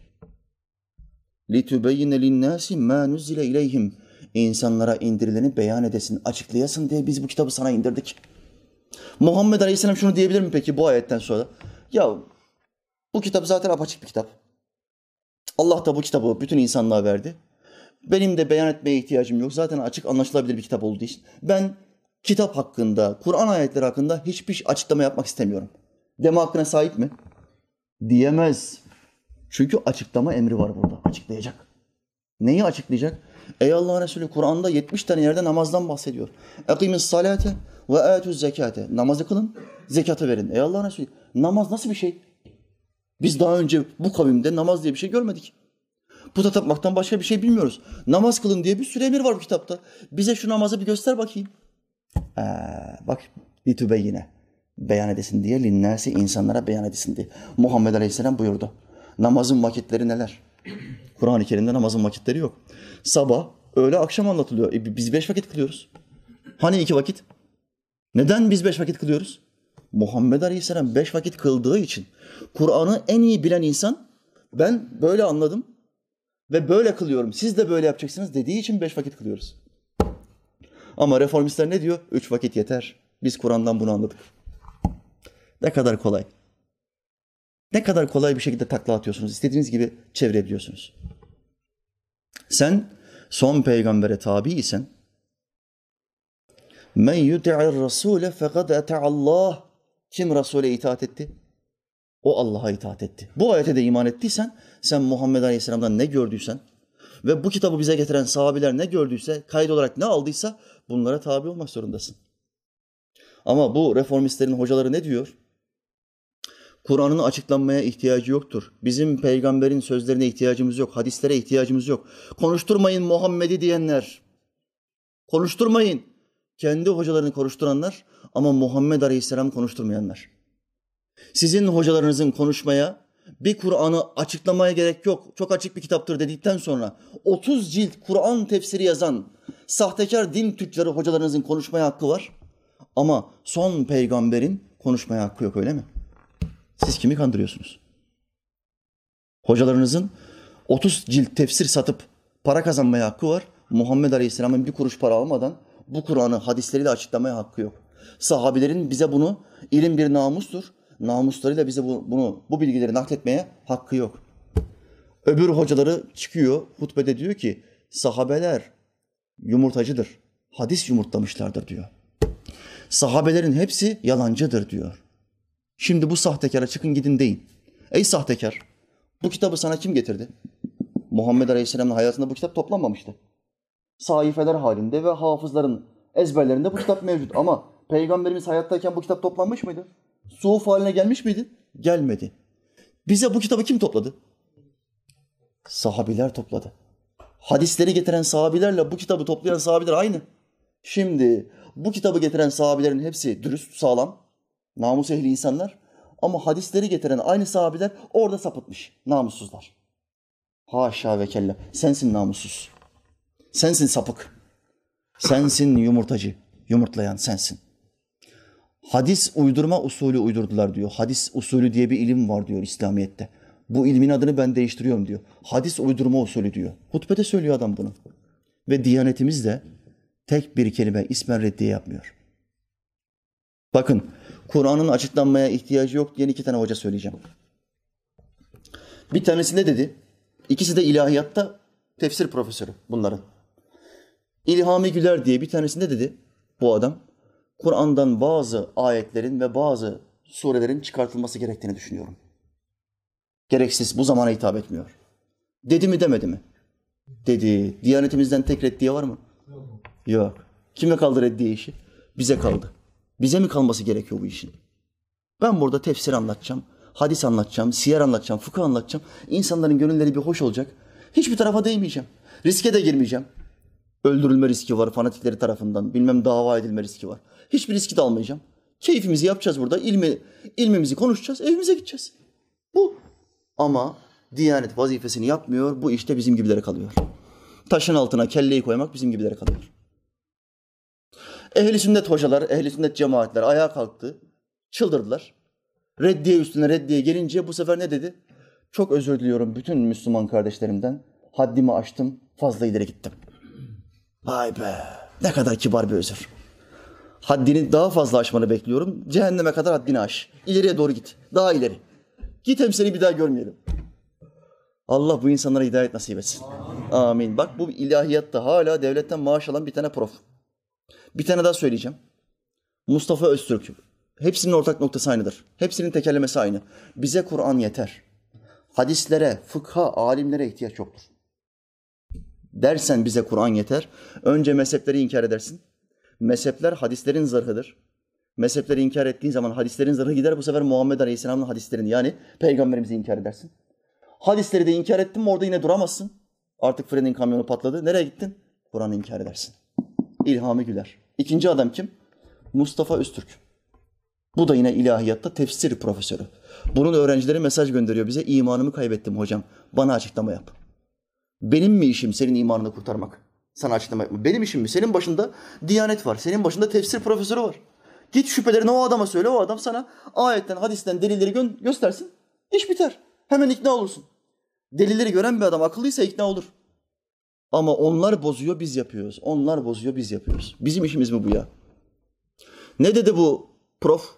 لِتُبَيِّنَ لِلنَّاسِ مَا نُزِّلَ اِلَيْهِمْ İnsanlara indirileni beyan edesin, açıklayasın diye biz bu kitabı sana indirdik. Muhammed Aleyhisselam şunu diyebilir mi peki bu ayetten sonra? Ya bu kitap zaten apaçık bir kitap. Allah da bu kitabı bütün insanlığa verdi. Benim de beyan etmeye ihtiyacım yok. Zaten açık anlaşılabilir bir kitap olduğu için. Ben kitap hakkında, Kur'an ayetleri hakkında hiçbir açıklama yapmak istemiyorum. Deme hakkına sahip mi? Diyemez. Çünkü açıklama emri var burada. Açıklayacak. Neyi açıklayacak? Ey Allah'ın Resulü Kur'an'da 70 tane yerde namazdan bahsediyor. Ekimis salate ve etuz zekate. Namazı kılın, zekatı verin. Ey Allah'ın Resulü namaz nasıl bir şey? Biz daha önce bu kavimde namaz diye bir şey görmedik. Puta tapmaktan başka bir şey bilmiyoruz. Namaz kılın diye bir sürü emir var bu kitapta. Bize şu namazı bir göster bakayım. Ee, bak litübe yine beyan edesin diye linnâsi insanlara beyan edesin diye. Muhammed Aleyhisselam buyurdu. Namazın vakitleri neler? Kur'an-ı Kerim'de namazın vakitleri yok. Sabah, öğle, akşam anlatılıyor. E, biz beş vakit kılıyoruz. Hani iki vakit? Neden biz beş vakit kılıyoruz? Muhammed Aleyhisselam beş vakit kıldığı için Kur'an'ı en iyi bilen insan ben böyle anladım. Ve böyle kılıyorum. Siz de böyle yapacaksınız dediği için beş vakit kılıyoruz. Ama reformistler ne diyor? Üç vakit yeter. Biz Kur'an'dan bunu anladık. Ne kadar kolay. Ne kadar kolay bir şekilde takla atıyorsunuz. İstediğiniz gibi çevirebiliyorsunuz. Sen son peygambere tabi isen men yuti'ir rasule fekad Allah kim Resul'e itaat etti? O Allah'a itaat etti. Bu ayete de iman ettiysen sen Muhammed Aleyhisselam'dan ne gördüysen ve bu kitabı bize getiren sahabiler ne gördüyse, kayıt olarak ne aldıysa bunlara tabi olmak zorundasın. Ama bu reformistlerin hocaları ne diyor? Kur'an'ın açıklanmaya ihtiyacı yoktur. Bizim peygamberin sözlerine ihtiyacımız yok. Hadislere ihtiyacımız yok. Konuşturmayın Muhammed'i diyenler. Konuşturmayın. Kendi hocalarını konuşturanlar ama Muhammed Aleyhisselam konuşturmayanlar. Sizin hocalarınızın konuşmaya, bir Kur'an'ı açıklamaya gerek yok. Çok açık bir kitaptır dedikten sonra 30 cilt Kur'an tefsiri yazan sahtekar din tüccarı hocalarınızın konuşmaya hakkı var. Ama son peygamberin konuşmaya hakkı yok öyle mi? Siz kimi kandırıyorsunuz? Hocalarınızın 30 cilt tefsir satıp para kazanmaya hakkı var. Muhammed Aleyhisselam'ın bir kuruş para almadan bu Kur'an'ı hadisleriyle açıklamaya hakkı yok. Sahabilerin bize bunu ilim bir namustur. Namuslarıyla bize bu, bunu bu bilgileri nakletmeye hakkı yok. Öbür hocaları çıkıyor hutbede diyor ki sahabeler yumurtacıdır. Hadis yumurtlamışlardır diyor. Sahabelerin hepsi yalancıdır diyor. Şimdi bu sahtekara çıkın gidin deyin. Ey sahtekar bu kitabı sana kim getirdi? Muhammed Aleyhisselam'ın hayatında bu kitap toplanmamıştı. Sahifeler halinde ve hafızların ezberlerinde bu kitap mevcut. Ama Peygamberimiz hayattayken bu kitap toplanmış mıydı? Suhuf haline gelmiş miydi? Gelmedi. Bize bu kitabı kim topladı? Sahabiler topladı. Hadisleri getiren sahabilerle bu kitabı toplayan sahabiler aynı. Şimdi bu kitabı getiren sahabilerin hepsi dürüst, sağlam, namus ehli insanlar. Ama hadisleri getiren aynı sahabiler orada sapıtmış, namussuzlar. Haşa ve kella. Sensin namussuz. Sensin sapık. Sensin yumurtacı. Yumurtlayan sensin. Hadis uydurma usulü uydurdular diyor. Hadis usulü diye bir ilim var diyor İslamiyet'te. Bu ilmin adını ben değiştiriyorum diyor. Hadis uydurma usulü diyor. Hutbede söylüyor adam bunu. Ve Diyanetimiz de tek bir kelime ismen reddiye yapmıyor. Bakın Kur'an'ın açıklanmaya ihtiyacı yok diyen iki tane hoca söyleyeceğim. Bir tanesi ne dedi? İkisi de ilahiyatta tefsir profesörü bunların. İlhami Güler diye bir tanesi ne dedi bu adam? Kur'an'dan bazı ayetlerin ve bazı surelerin çıkartılması gerektiğini düşünüyorum. Gereksiz, bu zamana hitap etmiyor. Dedi mi demedi mi? Dedi. Diyanetimizden tek reddiye var mı? Yok. Kime kaldı reddiye işi? Bize kaldı. Bize mi kalması gerekiyor bu işin? Ben burada tefsir anlatacağım, hadis anlatacağım, siyer anlatacağım, fıkıh anlatacağım. İnsanların gönülleri bir hoş olacak. Hiçbir tarafa değmeyeceğim. Riske de girmeyeceğim. Öldürülme riski var fanatikleri tarafından. Bilmem dava edilme riski var. Hiçbir riski de almayacağım. Keyfimizi yapacağız burada. İlmi, ilmimizi konuşacağız. Evimize gideceğiz. Bu. Ama Diyanet vazifesini yapmıyor. Bu işte bizim gibilere kalıyor. Taşın altına kelleyi koymak bizim gibilere kalıyor. Ehli sünnet hocalar, ehli sünnet cemaatler ayağa kalktı. Çıldırdılar. Reddiye üstüne reddiye gelince bu sefer ne dedi? Çok özür diliyorum bütün Müslüman kardeşlerimden. Haddimi aştım, fazla ileri gittim. Vay be, ne kadar kibar bir özür. Haddini daha fazla aşmanı bekliyorum. Cehenneme kadar haddini aş. İleriye doğru git. Daha ileri. Git hem seni bir daha görmeyelim. Allah bu insanlara hidayet nasip etsin. Amin. Bak bu ilahiyatta hala devletten maaş alan bir tane prof. Bir tane daha söyleyeceğim. Mustafa Öztürk. Hepsinin ortak noktası aynıdır. Hepsinin tekerlemesi aynı. Bize Kur'an yeter. Hadislere, fıkha, alimlere ihtiyaç yoktur. Dersen bize Kur'an yeter. Önce mezhepleri inkar edersin. Mezhepler hadislerin zırhıdır. Mezhepleri inkar ettiğin zaman hadislerin zırhı gider. Bu sefer Muhammed Aleyhisselam'ın hadislerini yani peygamberimizi inkar edersin. Hadisleri de inkar ettin mi orada yine duramazsın. Artık frenin kamyonu patladı. Nereye gittin? Kur'an'ı inkar edersin. İlhami Güler. İkinci adam kim? Mustafa Öztürk. Bu da yine ilahiyatta tefsir profesörü. Bunun öğrencileri mesaj gönderiyor bize. İmanımı kaybettim hocam. Bana açıklama yap. Benim mi işim senin imanını kurtarmak? Sana açıklama yapma. Benim işim mi? Senin başında Diyanet var. Senin başında tefsir profesörü var. Git şüphelerini o adama söyle. O adam sana ayetten, hadisten delilleri gö- göstersin. İş biter. Hemen ikna olursun. Delilleri gören bir adam akıllıysa ikna olur. Ama onlar bozuyor biz yapıyoruz. Onlar bozuyor biz yapıyoruz. Bizim işimiz mi bu ya? Ne dedi bu prof?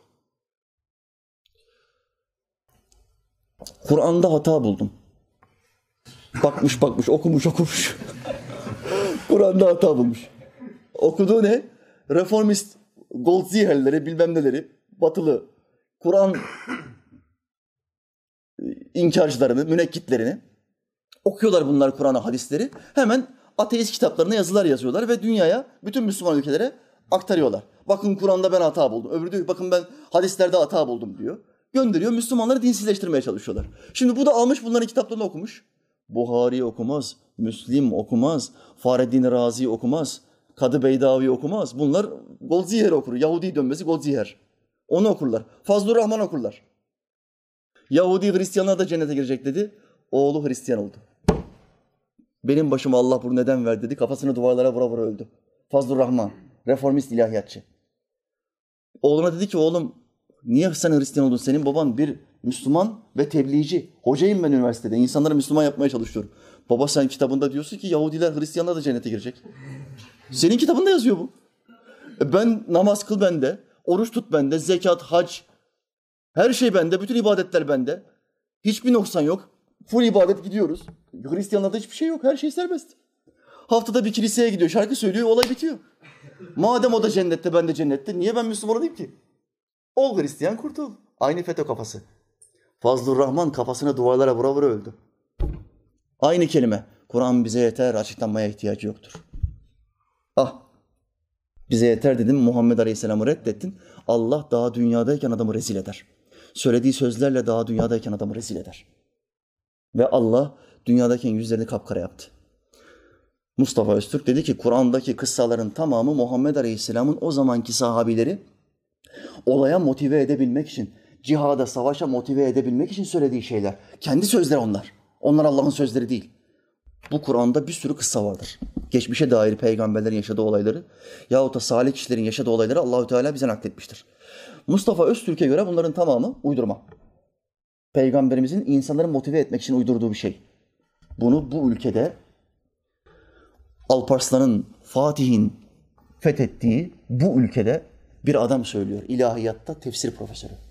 Kur'an'da hata buldum. Bakmış bakmış okumuş okumuş. Kur'an'da hata bulmuş. Okuduğu ne? Reformist Goldziher'leri bilmem neleri batılı Kur'an inkarcılarını, münekkitlerini okuyorlar bunlar Kur'an'ı, hadisleri. Hemen ateist kitaplarına yazılar yazıyorlar ve dünyaya, bütün Müslüman ülkelere aktarıyorlar. Bakın Kur'an'da ben hata buldum. Öbürü diyor bakın ben hadislerde hata buldum diyor. Gönderiyor. Müslümanları dinsizleştirmeye çalışıyorlar. Şimdi bu da almış bunların kitaplarını okumuş. Buhari okumaz, Müslim okumaz, Fahreddin Razi okumaz, Kadı Beydavi okumaz. Bunlar Goldziher okur. Yahudi dönmesi Goldziher. Onu okurlar. Fazlur Rahman okurlar. Yahudi Hristiyanlar da cennete girecek dedi. Oğlu Hristiyan oldu. Benim başıma Allah bunu neden verdi dedi. Kafasını duvarlara vura vura öldü. Fazlur Rahman. Reformist ilahiyatçı. Oğluna dedi ki oğlum niye sen Hristiyan oldun? Senin baban bir Müslüman ve tebliğci. Hocayım ben üniversitede. İnsanları Müslüman yapmaya çalışıyorum. Baba sen kitabında diyorsun ki Yahudiler Hristiyanlar da cennete girecek. Senin kitabında yazıyor bu. E ben namaz kıl bende, oruç tut bende, zekat, hac, her şey bende, bütün ibadetler bende. Hiçbir noksan yok. Full ibadet gidiyoruz. Hristiyanlarda hiçbir şey yok, her şey serbest. Haftada bir kiliseye gidiyor, şarkı söylüyor, olay bitiyor. Madem o da cennette, ben de cennette, niye ben Müslüman olayım ki? Ol Hristiyan kurtul. Aynı FETÖ kafası. Fazlur Rahman kafasına duvarlara vura vura öldü. Aynı kelime. Kur'an bize yeter, açıklanmaya ihtiyacı yoktur. Ah, bize yeter dedim, Muhammed Aleyhisselam'ı reddettin. Allah daha dünyadayken adamı rezil eder. Söylediği sözlerle daha dünyadayken adamı rezil eder. Ve Allah dünyadayken yüzlerini kapkara yaptı. Mustafa Öztürk dedi ki Kur'an'daki kıssaların tamamı Muhammed Aleyhisselam'ın o zamanki sahabileri olaya motive edebilmek için, cihada, savaşa motive edebilmek için söylediği şeyler. Kendi sözleri onlar. Onlar Allah'ın sözleri değil. Bu Kur'an'da bir sürü kıssa vardır. Geçmişe dair peygamberlerin yaşadığı olayları yahut da salih kişilerin yaşadığı olayları Allahü Teala bize nakletmiştir. Mustafa Öztürk'e göre bunların tamamı uydurma. Peygamberimizin insanları motive etmek için uydurduğu bir şey. Bunu bu ülkede Alparslan'ın, Fatih'in fethettiği bu ülkede bir adam söylüyor. İlahiyatta tefsir profesörü.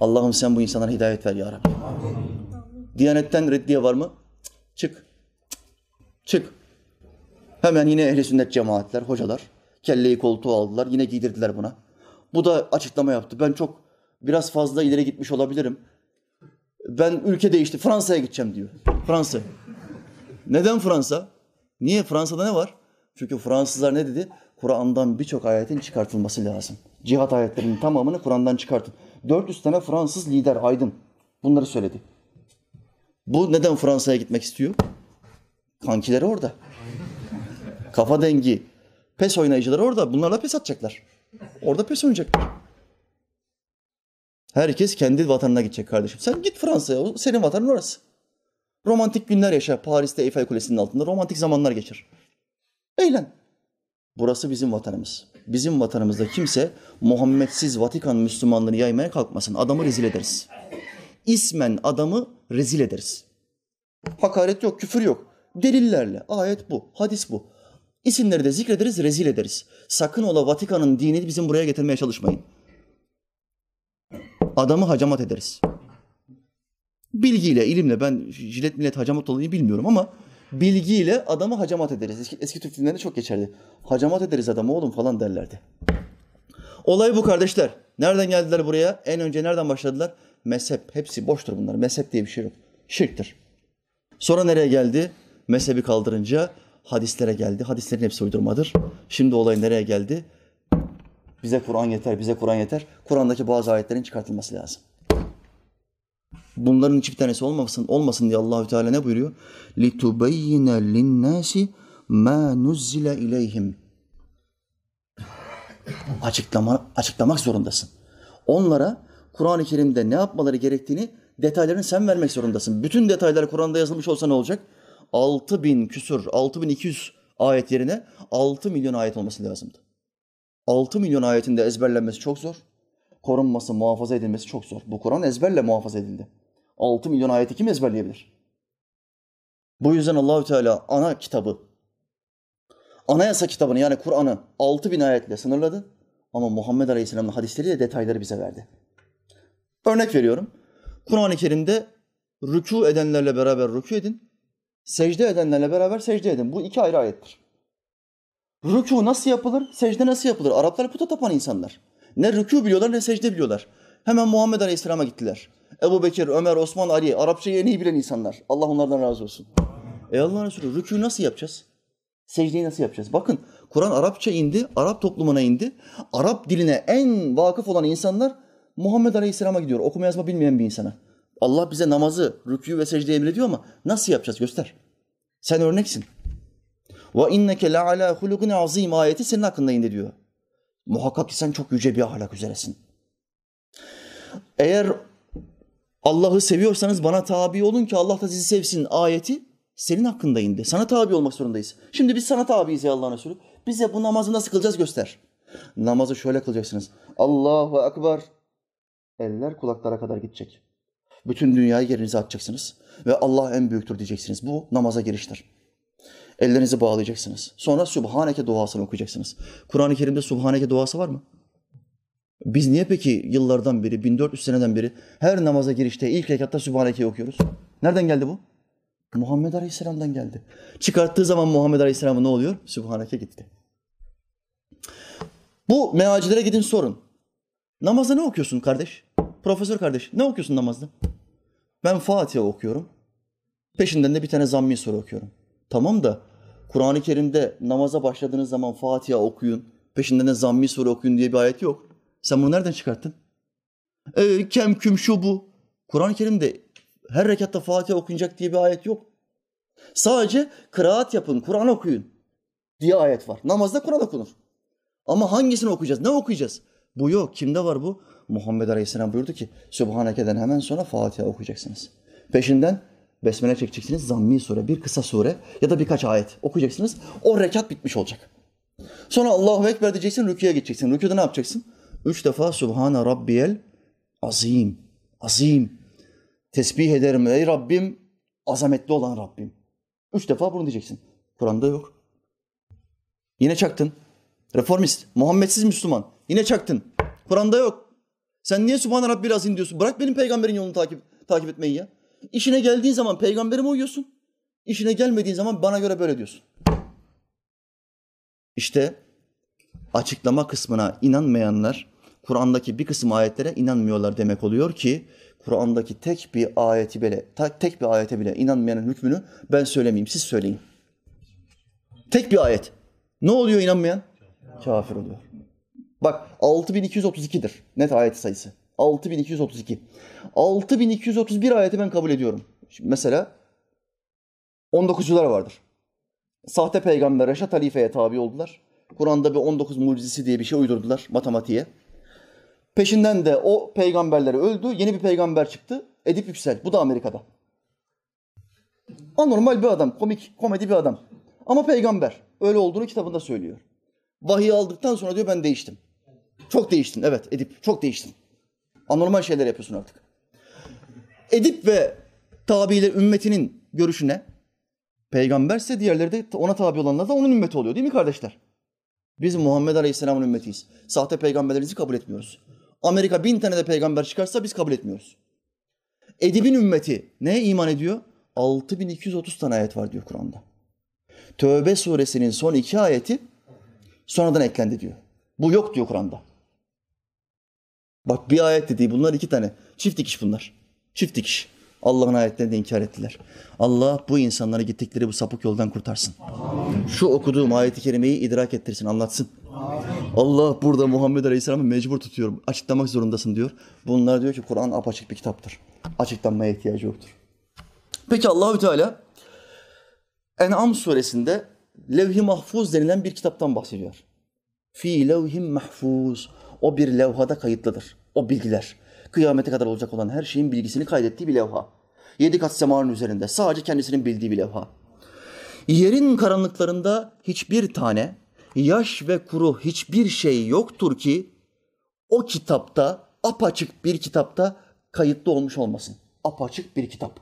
Allah'ım sen bu insanlara hidayet ver ya Rabbi. Diyanetten reddiye var mı? Çık. Çık. Hemen yine ehli sünnet cemaatler, hocalar kelleyi koltuğu aldılar. Yine giydirdiler buna. Bu da açıklama yaptı. Ben çok biraz fazla ileri gitmiş olabilirim. Ben ülke değişti. Fransa'ya gideceğim diyor. Fransa. Neden Fransa? Niye? Fransa'da ne var? Çünkü Fransızlar ne dedi? Kur'an'dan birçok ayetin çıkartılması lazım. Cihat ayetlerinin tamamını Kur'an'dan çıkartın. 400 tane Fransız lider, aydın bunları söyledi. Bu neden Fransa'ya gitmek istiyor? Kankileri orada. Kafa dengi, pes oynayıcıları orada. Bunlarla pes atacaklar. Orada pes oynayacaklar. Herkes kendi vatanına gidecek kardeşim. Sen git Fransa'ya. Senin vatanın orası. Romantik günler yaşa. Paris'te Eiffel Kulesi'nin altında romantik zamanlar geçir. Eğlen. Burası bizim vatanımız. Bizim vatanımızda kimse Muhammedsiz Vatikan Müslümanlığını yaymaya kalkmasın. Adamı rezil ederiz. İsmen adamı rezil ederiz. Hakaret yok, küfür yok. Delillerle. Ayet bu, hadis bu. İsimleri de zikrederiz, rezil ederiz. Sakın ola Vatikan'ın dinini bizim buraya getirmeye çalışmayın. Adamı hacamat ederiz. Bilgiyle, ilimle, ben jilet millet hacamat olayı bilmiyorum ama bilgiyle adamı hacamat ederiz. Eski, eski Türk dillerinde çok geçerli. Hacamat ederiz adamı oğlum falan derlerdi. Olay bu kardeşler. Nereden geldiler buraya? En önce nereden başladılar? Mezhep. Hepsi boştur bunlar. Mezhep diye bir şey yok. Şirktir. Sonra nereye geldi? Mezhebi kaldırınca hadislere geldi. Hadislerin hepsi uydurmadır. Şimdi olay nereye geldi? Bize Kur'an yeter, bize Kur'an yeter. Kur'an'daki bazı ayetlerin çıkartılması lazım. Bunların hiçbir tanesi olmasın olmasın diye Allahü Teala ne buyuruyor? Litubeyyine linnâsi mâ nuzzile ileyhim. Açıklama, açıklamak zorundasın. Onlara Kur'an-ı Kerim'de ne yapmaları gerektiğini detaylarını sen vermek zorundasın. Bütün detaylar Kur'an'da yazılmış olsa ne olacak? 6 bin küsur, 6 bin 200 ayet yerine 6 milyon ayet olması lazımdı. 6 milyon ayetin de ezberlenmesi çok zor. Korunması, muhafaza edilmesi çok zor. Bu Kur'an ezberle muhafaza edildi. 6 milyon ayeti kim ezberleyebilir? Bu yüzden Allahü Teala ana kitabı, anayasa kitabını yani Kur'an'ı 6000 ayetle sınırladı. Ama Muhammed Aleyhisselam'ın hadisleriyle detayları bize verdi. Örnek veriyorum. Kur'an-ı Kerim'de rükû edenlerle beraber rükû edin, secde edenlerle beraber secde edin. Bu iki ayrı ayettir. Rükû nasıl yapılır, secde nasıl yapılır? Araplar puta tapan insanlar. Ne rükû biliyorlar ne secde biliyorlar. Hemen Muhammed Aleyhisselam'a gittiler. Ebu Bekir, Ömer, Osman, Ali, Arapçayı en iyi bilen insanlar. Allah onlardan razı olsun. E Allah'ın Resulü rükû nasıl yapacağız? Secdeyi nasıl yapacağız? Bakın Kur'an Arapça indi, Arap toplumuna indi. Arap diline en vakıf olan insanlar Muhammed Aleyhisselam'a gidiyor. Okuma yazma bilmeyen bir insana. Allah bize namazı, rükû ve secdeyi emrediyor ama nasıl yapacağız? Göster. Sen örneksin. Ve inneke la ala hulukin azim ayeti senin hakkında indi diyor. Muhakkak ki sen çok yüce bir ahlak üzeresin. Eğer Allah'ı seviyorsanız bana tabi olun ki Allah da sizi sevsin ayeti senin hakkında indi. Sana tabi olmak zorundayız. Şimdi biz sana tabiiz ya Allah'ın Resulü. Bize bu namazı nasıl kılacağız göster. Namazı şöyle kılacaksınız. Allahu Ekber. Eller kulaklara kadar gidecek. Bütün dünyayı yerinize atacaksınız. Ve Allah en büyüktür diyeceksiniz. Bu namaza giriştir. Ellerinizi bağlayacaksınız. Sonra Subhaneke duasını okuyacaksınız. Kur'an-ı Kerim'de Subhaneke duası var mı? Biz niye peki yıllardan beri, 1400 seneden beri her namaza girişte ilk rekatta Sübhaneke'yi okuyoruz? Nereden geldi bu? Muhammed Aleyhisselam'dan geldi. Çıkarttığı zaman Muhammed Aleyhisselam'a ne oluyor? Sübhaneke gitti. Bu meacilere gidin sorun. Namazda ne okuyorsun kardeş? Profesör kardeş ne okuyorsun namazda? Ben Fatiha okuyorum. Peşinden de bir tane zammi soru okuyorum. Tamam da Kur'an-ı Kerim'de namaza başladığınız zaman Fatiha okuyun, peşinden de zammi soru okuyun diye bir ayet yok. Sen bunu nereden çıkarttın? E, kem küm şu bu. Kur'an-ı Kerim'de her rekatta Fatiha okunacak diye bir ayet yok. Sadece kıraat yapın, Kur'an okuyun diye ayet var. Namazda Kur'an okunur. Ama hangisini okuyacağız? Ne okuyacağız? Bu yok. Kimde var bu? Muhammed Aleyhisselam buyurdu ki Sübhaneke'den hemen sonra Fatiha okuyacaksınız. Peşinden Besmele çekeceksiniz. Zammi sure, bir kısa sure ya da birkaç ayet okuyacaksınız. O rekat bitmiş olacak. Sonra Allahu Ekber diyeceksin, rüküye gideceksin. Rüküde ne yapacaksın? Üç defa Subhane Rabbiyel Azim. Azim. Tesbih ederim ey Rabbim, azametli olan Rabbim. Üç defa bunu diyeceksin. Kur'an'da yok. Yine çaktın. Reformist, Muhammedsiz Müslüman. Yine çaktın. Kur'an'da yok. Sen niye Subhane Rabbil Azim diyorsun? Bırak benim peygamberin yolunu takip, takip etmeyi ya. İşine geldiğin zaman peygamberime uyuyorsun. İşine gelmediğin zaman bana göre böyle diyorsun. İşte açıklama kısmına inanmayanlar Kur'an'daki bir kısım ayetlere inanmıyorlar demek oluyor ki Kur'an'daki tek bir ayeti bile tek bir ayete bile inanmayanın hükmünü ben söylemeyeyim siz söyleyin. Tek bir ayet. Ne oluyor inanmayan? Kafir oluyor. Bak 6232'dir net ayet sayısı. 6232. 6231 ayeti ben kabul ediyorum. Şimdi mesela 19'cular vardır. Sahte peygamber Reşat Halife'ye tabi oldular. Kur'an'da bir 19 mucizesi diye bir şey uydurdular matematiğe. Peşinden de o peygamberleri öldü. Yeni bir peygamber çıktı. Edip Yüksel. Bu da Amerika'da. Anormal bir adam. Komik, komedi bir adam. Ama peygamber. Öyle olduğunu kitabında söylüyor. Vahiy aldıktan sonra diyor ben değiştim. Çok değiştin. Evet Edip çok değiştin. Anormal şeyler yapıyorsun artık. Edip ve tabiyle ümmetinin görüşü ne? Peygamberse diğerleri de ona tabi olanlar da onun ümmeti oluyor değil mi kardeşler? Biz Muhammed Aleyhisselam'ın ümmetiyiz. Sahte peygamberlerimizi kabul etmiyoruz. Amerika bin tane de peygamber çıkarsa biz kabul etmiyoruz. Edip'in ümmeti neye iman ediyor? 6230 tane ayet var diyor Kur'an'da. Tövbe suresinin son iki ayeti sonradan eklendi diyor. Bu yok diyor Kur'an'da. Bak bir ayet dediği bunlar iki tane. Çift dikiş bunlar. Çift dikiş. Allah'ın ayetlerini de inkar ettiler. Allah bu insanları gittikleri bu sapık yoldan kurtarsın. Şu okuduğum ayeti kerimeyi idrak ettirsin, anlatsın. Allah burada Muhammed Aleyhisselam'ı mecbur tutuyor. Açıklamak zorundasın diyor. Bunlar diyor ki Kur'an apaçık bir kitaptır. Açıklanmaya ihtiyacı yoktur. Peki Allahü Teala En'am suresinde levh-i mahfuz denilen bir kitaptan bahsediyor. Fi levhim mahfuz. O bir levhada kayıtlıdır. O bilgiler. Kıyamete kadar olacak olan her şeyin bilgisini kaydettiği bir levha. Yedi kat semanın üzerinde. Sadece kendisinin bildiği bir levha. Yerin karanlıklarında hiçbir tane yaş ve kuru hiçbir şey yoktur ki o kitapta apaçık bir kitapta kayıtlı olmuş olmasın. Apaçık bir kitap.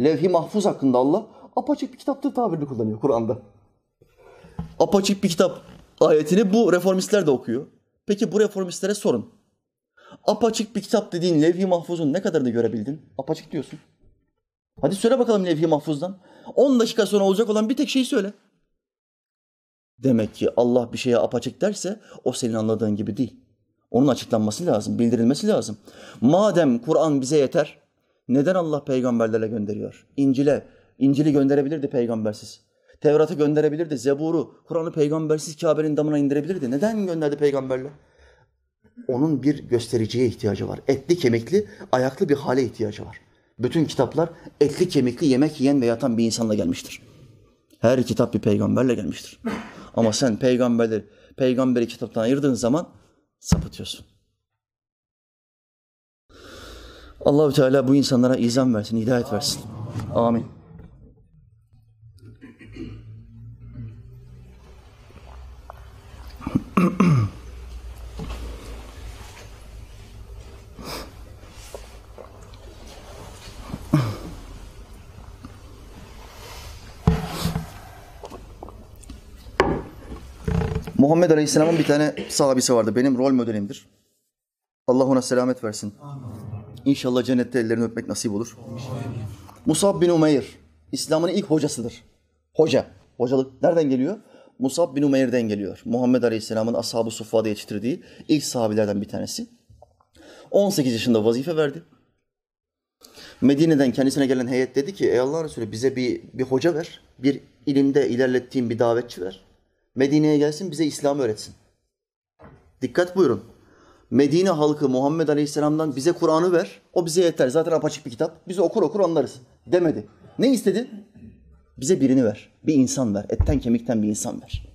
Levh-i mahfuz hakkında Allah apaçık bir kitaptır tabirini kullanıyor Kur'an'da. Apaçık bir kitap ayetini bu reformistler de okuyor. Peki bu reformistlere sorun. Apaçık bir kitap dediğin levh-i mahfuzun ne kadarını görebildin? Apaçık diyorsun. Hadi söyle bakalım levh-i mahfuzdan. 10 dakika sonra olacak olan bir tek şeyi söyle. Demek ki Allah bir şeye apaçık derse o senin anladığın gibi değil. Onun açıklanması lazım, bildirilmesi lazım. Madem Kur'an bize yeter, neden Allah peygamberlerle gönderiyor? İncil'e, İncil'i gönderebilirdi peygambersiz. Tevrat'ı gönderebilirdi, Zebur'u, Kur'an'ı peygambersiz Kabe'nin damına indirebilirdi. Neden gönderdi peygamberle? Onun bir göstericiye ihtiyacı var. Etli, kemikli, ayaklı bir hale ihtiyacı var. Bütün kitaplar etli, kemikli, yemek yiyen ve yatan bir insanla gelmiştir. Her kitap bir peygamberle gelmiştir. Ama sen peygamberleri, peygamberi kitaptan ayırdığın zaman sapıtıyorsun. Allahü Teala bu insanlara izan versin, hidayet versin. Amin. Muhammed Aleyhisselam'ın bir tane sahabesi vardı. Benim rol modelimdir. Allah ona selamet versin. İnşallah cennette ellerini öpmek nasip olur. Musab bin Umeyr. İslam'ın ilk hocasıdır. Hoca. Hocalık nereden geliyor? Musab bin Umeyr'den geliyor. Muhammed Aleyhisselam'ın ashab-ı suffada yetiştirdiği ilk sahabilerden bir tanesi. 18 yaşında vazife verdi. Medine'den kendisine gelen heyet dedi ki ey Allah Resulü bize bir, bir hoca ver. Bir ilimde ilerlettiğin bir davetçi ver. Medine'ye gelsin bize İslam öğretsin. Dikkat buyurun. Medine halkı Muhammed Aleyhisselam'dan bize Kur'an'ı ver. O bize yeter. Zaten apaçık bir kitap. Biz okur okur anlarız. Demedi. Ne istedi? Bize birini ver. Bir insan ver. Etten kemikten bir insan ver.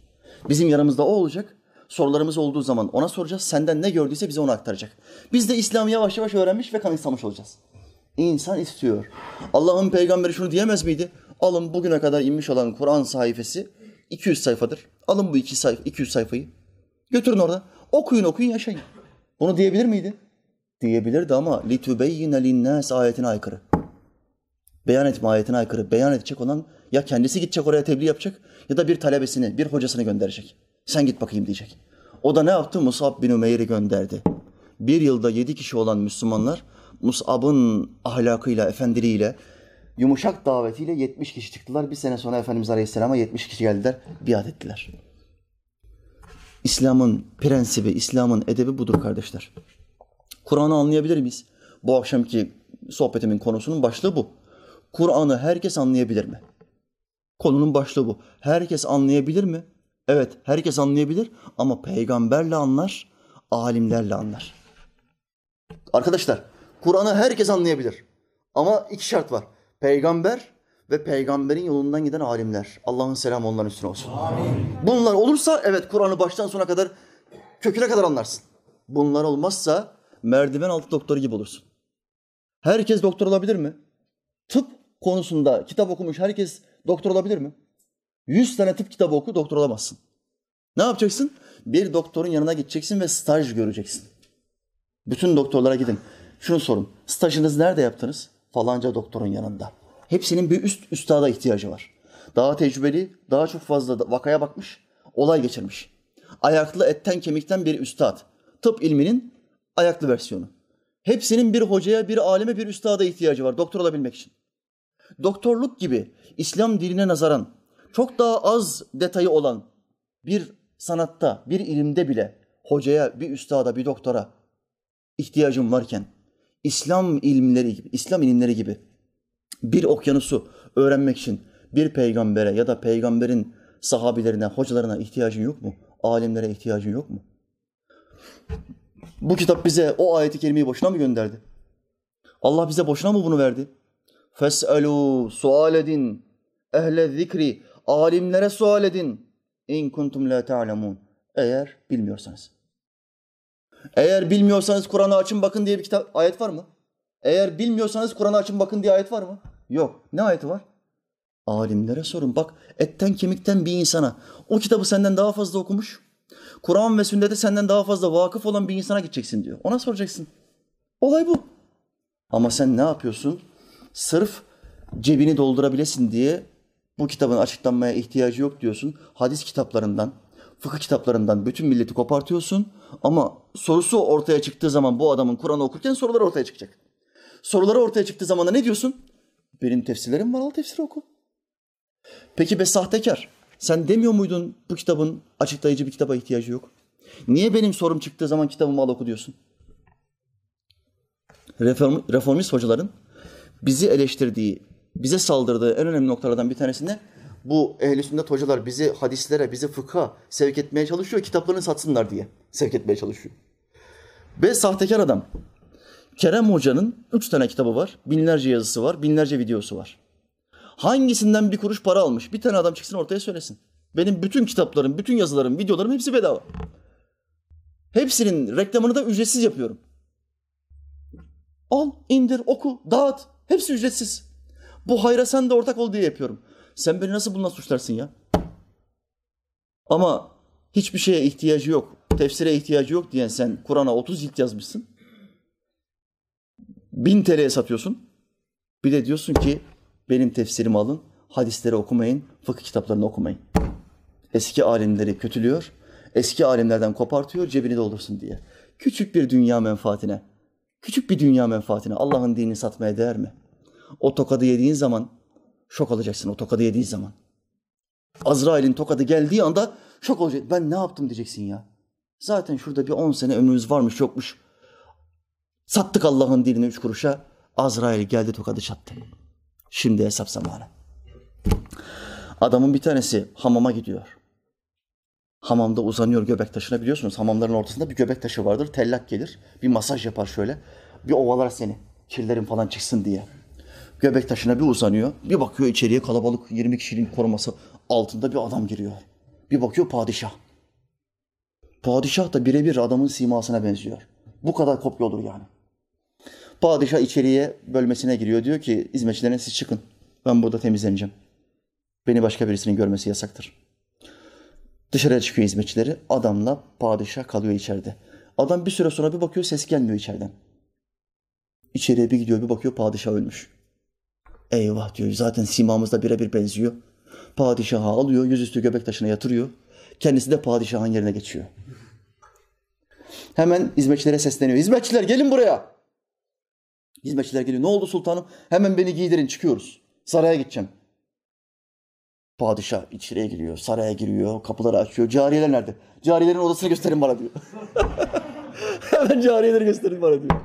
Bizim yanımızda o olacak. Sorularımız olduğu zaman ona soracağız. Senden ne gördüyse bize onu aktaracak. Biz de İslam'ı yavaş yavaş öğrenmiş ve kanıksamış olacağız. İnsan istiyor. Allah'ın peygamberi şunu diyemez miydi? Alın bugüne kadar inmiş olan Kur'an sayfası 200 sayfadır. Alın bu iki sayfa, 200 sayfayı. Götürün orada. Okuyun okuyun yaşayın. Bunu diyebilir miydi? Diyebilirdi ama لِتُبَيِّنَ لِلنَّاسِ ayetine aykırı. Beyan etme ayetine aykırı. Beyan edecek olan ya kendisi gidecek oraya tebliğ yapacak ya da bir talebesini, bir hocasını gönderecek. Sen git bakayım diyecek. O da ne yaptı? Musab bin Ümeyr'i gönderdi. Bir yılda yedi kişi olan Müslümanlar Musab'ın ahlakıyla, efendiliğiyle, yumuşak davetiyle 70 kişi çıktılar. Bir sene sonra Efendimiz Aleyhisselam'a 70 kişi geldiler, biat ettiler. İslam'ın prensibi, İslam'ın edebi budur kardeşler. Kur'an'ı anlayabilir miyiz? Bu akşamki sohbetimin konusunun başlığı bu. Kur'an'ı herkes anlayabilir mi? Konunun başlığı bu. Herkes anlayabilir mi? Evet, herkes anlayabilir ama peygamberle anlar, alimlerle anlar. Arkadaşlar, Kur'an'ı herkes anlayabilir. Ama iki şart var. Peygamber ve peygamberin yolundan giden alimler. Allah'ın selamı onların üstüne olsun. Amin. Bunlar olursa evet Kur'an'ı baştan sona kadar köküne kadar anlarsın. Bunlar olmazsa merdiven altı doktor gibi olursun. Herkes doktor olabilir mi? Tıp konusunda kitap okumuş herkes doktor olabilir mi? Yüz tane tıp kitabı oku doktor olamazsın. Ne yapacaksın? Bir doktorun yanına gideceksin ve staj göreceksin. Bütün doktorlara gidin. Şunu sorun. Stajınızı nerede yaptınız? Falanca doktorun yanında. Hepsinin bir üst üstada ihtiyacı var. Daha tecrübeli, daha çok fazla vakaya bakmış, olay geçirmiş. Ayaklı etten kemikten bir üstad. Tıp ilminin ayaklı versiyonu. Hepsinin bir hocaya, bir alime, bir üstada ihtiyacı var doktor olabilmek için. Doktorluk gibi İslam diline nazaran çok daha az detayı olan bir sanatta, bir ilimde bile hocaya, bir üstada, bir doktora ihtiyacım varken İslam ilimleri gibi, İslam ilimleri gibi bir okyanusu öğrenmek için bir peygambere ya da peygamberin sahabilerine, hocalarına ihtiyacın yok mu? Alimlere ihtiyacın yok mu? Bu kitap bize o ayeti kerimeyi boşuna mı gönderdi? Allah bize boşuna mı bunu verdi? Fes'elu sual edin. Ehle zikri. Alimlere sual edin. İn kuntum la ta'lemun. Eğer bilmiyorsanız. Eğer bilmiyorsanız Kur'an'ı açın bakın diye bir kitap ayet var mı? Eğer bilmiyorsanız Kur'an'ı açın bakın diye ayet var mı? Yok. Ne ayeti var? Alimlere sorun. Bak etten kemikten bir insana o kitabı senden daha fazla okumuş. Kur'an ve sünnete senden daha fazla vakıf olan bir insana gideceksin diyor. Ona soracaksın. Olay bu. Ama sen ne yapıyorsun? Sırf cebini doldurabilesin diye Bu kitabın açıklanmaya ihtiyacı yok diyorsun. Hadis kitaplarından, fıkıh kitaplarından bütün milleti kopartıyorsun. Ama sorusu ortaya çıktığı zaman bu adamın Kur'an'ı okurken sorular ortaya çıkacak. Soruları ortaya çıktığı zaman da ne diyorsun? Benim tefsirlerim var al tefsiri oku. Peki be sahtekar sen demiyor muydun bu kitabın açıklayıcı bir kitaba ihtiyacı yok? Niye benim sorum çıktığı zaman kitabımı al oku diyorsun? Reform, reformist hocaların bizi eleştirdiği, bize saldırdığı en önemli noktalardan bir tanesinde bu ehli sünnet hocalar bizi hadislere, bizi fıkha sevk etmeye çalışıyor, kitaplarını satsınlar diye sevk etmeye çalışıyor. Ve sahtekar adam. Kerem Hoca'nın üç tane kitabı var, binlerce yazısı var, binlerce videosu var. Hangisinden bir kuruş para almış? Bir tane adam çıksın ortaya söylesin. Benim bütün kitaplarım, bütün yazılarım, videolarım hepsi bedava. Hepsinin reklamını da ücretsiz yapıyorum. Al, indir, oku, dağıt. Hepsi ücretsiz. Bu hayra sen de ortak ol diye yapıyorum. Sen beni nasıl bundan suçlarsın ya? Ama hiçbir şeye ihtiyacı yok, tefsire ihtiyacı yok diyen sen Kur'an'a 30 cilt yazmışsın. 1000 TL'ye satıyorsun. Bir de diyorsun ki benim tefsirimi alın, hadisleri okumayın, fıkıh kitaplarını okumayın. Eski alimleri kötülüyor, eski alimlerden kopartıyor cebini doldursun diye. Küçük bir dünya menfaatine, küçük bir dünya menfaatine Allah'ın dinini satmaya değer mi? O tokadı yediğin zaman şok olacaksın o tokadı yediğin zaman. Azrail'in tokadı geldiği anda şok olacaksın. Ben ne yaptım diyeceksin ya. Zaten şurada bir on sene ömrümüz varmış yokmuş. Sattık Allah'ın dinini üç kuruşa. Azrail geldi tokadı çattı. Şimdi hesap zamanı. Adamın bir tanesi hamama gidiyor. Hamamda uzanıyor göbek taşına biliyorsunuz. Hamamların ortasında bir göbek taşı vardır. Tellak gelir. Bir masaj yapar şöyle. Bir ovalar seni. Kirlerin falan çıksın diye. Göbek taşına bir uzanıyor. Bir bakıyor içeriye kalabalık 20 kişinin koruması altında bir adam giriyor. Bir bakıyor padişah. Padişah da birebir adamın simasına benziyor. Bu kadar kopya olur yani. Padişah içeriye bölmesine giriyor. Diyor ki hizmetçilerine siz çıkın. Ben burada temizleneceğim. Beni başka birisinin görmesi yasaktır. Dışarıya çıkıyor hizmetçileri. Adamla padişah kalıyor içeride. Adam bir süre sonra bir bakıyor ses gelmiyor içeriden. İçeriye bir gidiyor bir bakıyor padişah ölmüş. Eyvah diyor zaten simamızda birebir benziyor. Padişahı alıyor yüzüstü göbek taşına yatırıyor. Kendisi de padişahın yerine geçiyor. Hemen hizmetçilere sesleniyor. Hizmetçiler gelin buraya. Hizmetçiler geliyor. Ne oldu sultanım? Hemen beni giydirin çıkıyoruz. Saraya gideceğim. Padişah içeriye giriyor, saraya giriyor, kapıları açıyor. Cariyeler nerede? Cariyelerin odasını gösterin bana diyor. Hemen cariyeleri gösterin bana diyor.